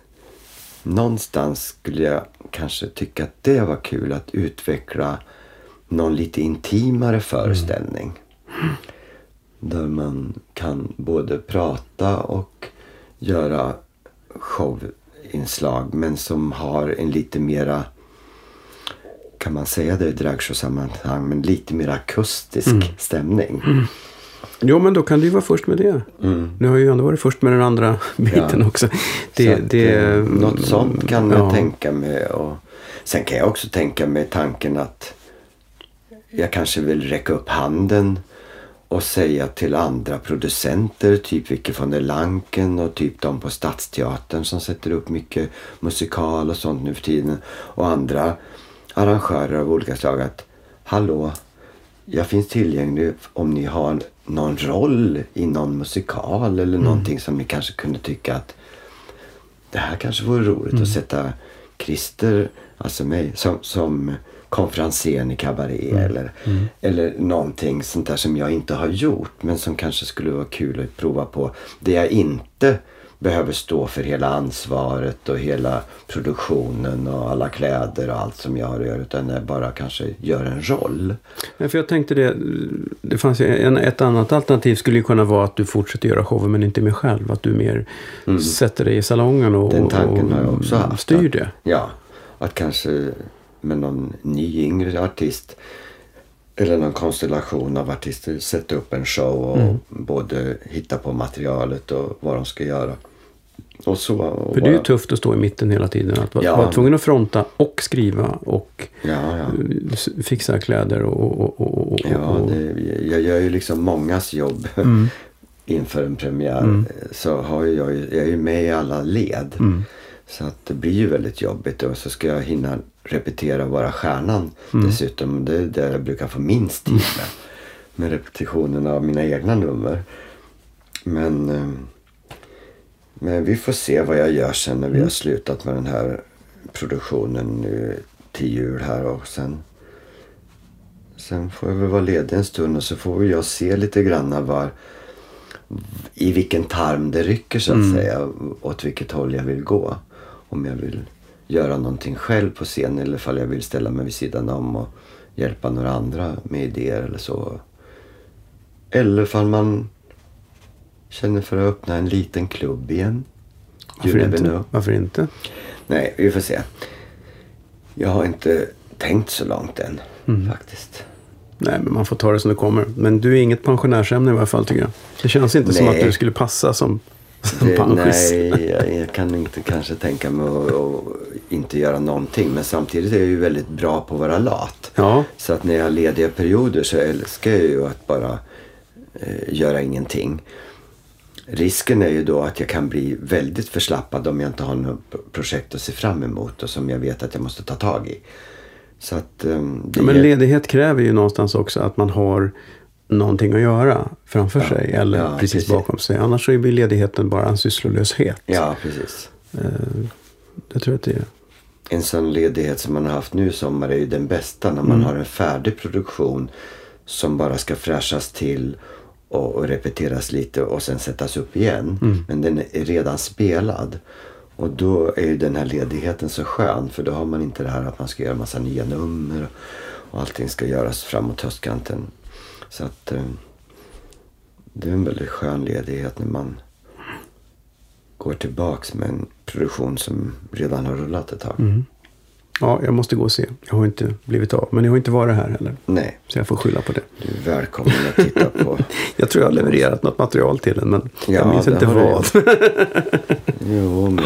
någonstans skulle jag kanske tycka att det var kul att utveckla någon lite intimare föreställning. Där man kan både prata och göra showinslag men som har en lite mera kan man säga det i dragshow-sammanhang, men lite mer akustisk stämning. Jo, men då kan du ju vara först med det. Nu har ju ändå varit först med den andra biten Ja. också. Så Det, att, det, eh, något sånt kan ja. jag tänka mig. Och sen kan jag också tänka mig tanken att jag kanske vill räcka upp handen och säga till andra producenter, typ Vicke von der Lanken och typ de på Stadsteatern som sätter upp mycket musikal och sånt nu för tiden. Och andra arrangörer av olika slag att hallå, jag finns tillgänglig om ni har någon roll i någon musikal eller någonting som ni kanske kunde tycka att det här kanske vore roligt att sätta Christer, alltså mig, som, som konferenser i kabaré eller, eller någonting sånt där som jag inte har gjort men som kanske skulle vara kul att prova på. Det jag inte behöver stå för hela ansvaret och hela produktionen och alla kläder och allt som jag att göra utan jag bara kanske gör en roll. Ja, för jag tänkte det, det fanns en, ett annat alternativ skulle ju kunna vara att du fortsätter göra showen men inte mer själv. Att du mer sätter dig i salongen och, Mm. Den tanken har jag och också haft. styr att- det. Ja, att kanske med någon ny yngre artist eller någon konstellation av artister sätta upp en show och Mm. både hitta på materialet och vad de ska göra. Och så. Och För det är ju bara- tufft att stå i mitten hela tiden. Att vara, Ja. vara tvungen att fronta och skriva och Ja, ja. s- fixa kläder och... och, och, och Ja, det, jag gör ju liksom mångas jobb inför en premiär. Så har jag, ju- jag är ju med i alla led. Så att det blir ju väldigt jobbigt och så ska jag hinna repetera vara stjärnan dessutom. Det är det jag brukar få minst tid med. Med repetitionen av mina egna nummer. Men, eh, Men vi får se vad jag gör sen när vi Mm. har slutat med den här produktionen nu till jul här och sen Sen får jag väl vara ledig en stund och så får väl jag se lite grann var i vilken tarm det rycker så att Mm. säga. Åt vilket håll jag vill gå. Om jag vill göra någonting själv på scen eller ifall jag vill ställa mig vid sidan om och hjälpa några andra med idéer eller så. Eller ifall man känner för att öppna en liten klubb igen. Varför inte? Varför inte? Nej, vi får se. Jag har inte tänkt så långt än Mm. faktiskt. Nej, men man får ta det som det kommer. Men du är inget pensionärsämne i alla fall tycker jag. Det känns inte som Nej. att du skulle passa som, som Det, nej, jag, jag kan inte kanske tänka mig att, att inte göra någonting. Men samtidigt är jag ju väldigt bra på att vara lat. Ja, Så att när jag har lediga perioder så älskar jag ju att bara eh, göra ingenting. Risken är ju då att jag kan bli väldigt förslappad om jag inte har något pro- projekt att se fram emot och som jag vet att jag måste ta tag i. Så att, ehm, det men ledighet kräver ju någonstans också att man har någonting att göra framför sig eller ja, precis, precis. bakom sig. Annars så blir ledigheten bara en sysslolöshet. Ja, precis. Eh, Jag tror att det är... En sån ledighet som man har haft nu i sommar är ju den bästa när man Mm. har en färdig produktion som bara ska fräschas till och, och repeteras lite och sen sättas upp igen. Mm. Men den är redan spelad. Och då är ju den här ledigheten så skön för då har man inte det här att man ska göra massa nya nummer och allting ska göras framåt höstkanten. Så att eh, det är en väldigt skön ledighet när man går tillbaks med en produktion som redan har rullat ett tag. Mm. Ja, jag måste gå och se. Jag har inte blivit av. Men jag har inte varit här heller. Nej, Så jag får skylla på det. du är välkommen att titta på. Jag tror jag har levererat något material till den, men jag Ja, minns det inte vad. Jo, men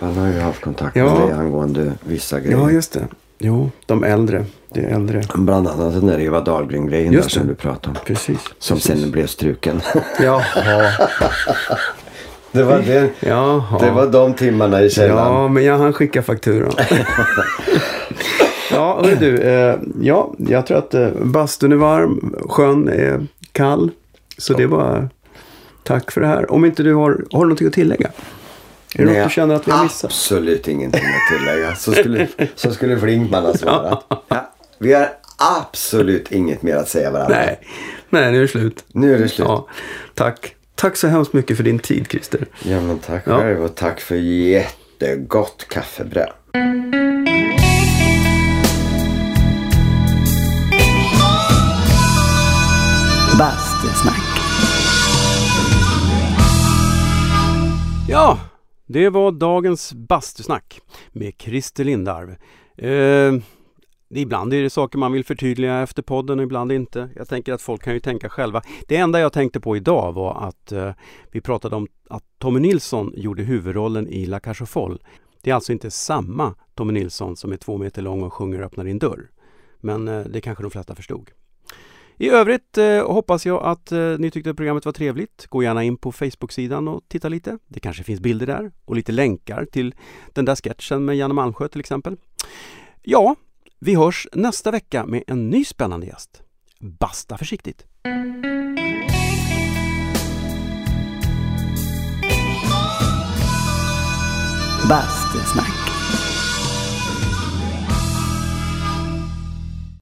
jag har ju haft kontakt Ja. med dig angående vissa grejer. Ja, just det. Jo, de äldre. Det är äldre. Bland annat den där Eva Dahlgren-grejen där som du pratade om. Precis. Som precis. sen blev struken. Jaha. det, var det, det var de timmarna i källaren. Ja, men jag hann skicka fakturan. ja, hörru du. Eh, ja, jag tror att eh, bastun är varm, sjön är kall. Så det bara tack för det här. Om inte du har, har du någonting att tillägga? Är det Nej, något du känner att vi har missat? Absolut ingenting att tillägga. Så skulle, så skulle Flinkman ha svarat. Ja, vi har absolut inget mer att säga varandra. Nej, nej, nu är det slut. Nu är det slut. Ja, tack. Tack så hemskt mycket för din tid, Christer. Ja, men tack Ja. själv och tack för jättegott kaffebröd. Bastusnack. Ja, det var dagens bastusnack med Christer Lindarw. Eh, ibland är det saker man vill förtydliga efter podden, ibland inte. Jag tänker att folk kan ju tänka själva. Det enda jag tänkte på idag var att eh, vi pratade om att Tommy Nilsson gjorde huvudrollen i La Cage aux Folles. Det är alltså inte samma Tommy Nilsson som är två meter lång och sjunger Öppna din dörr. Men eh, det kanske de flesta förstod. I övrigt eh, hoppas jag att eh, ni tyckte att programmet var trevligt. Gå gärna in på Facebook-sidan och titta lite. Det kanske finns bilder där och lite länkar till den där sketchen med Janne Malmsjö till exempel. Ja, vi hörs nästa vecka med en ny spännande gäst. Basta försiktigt! Bastusnack.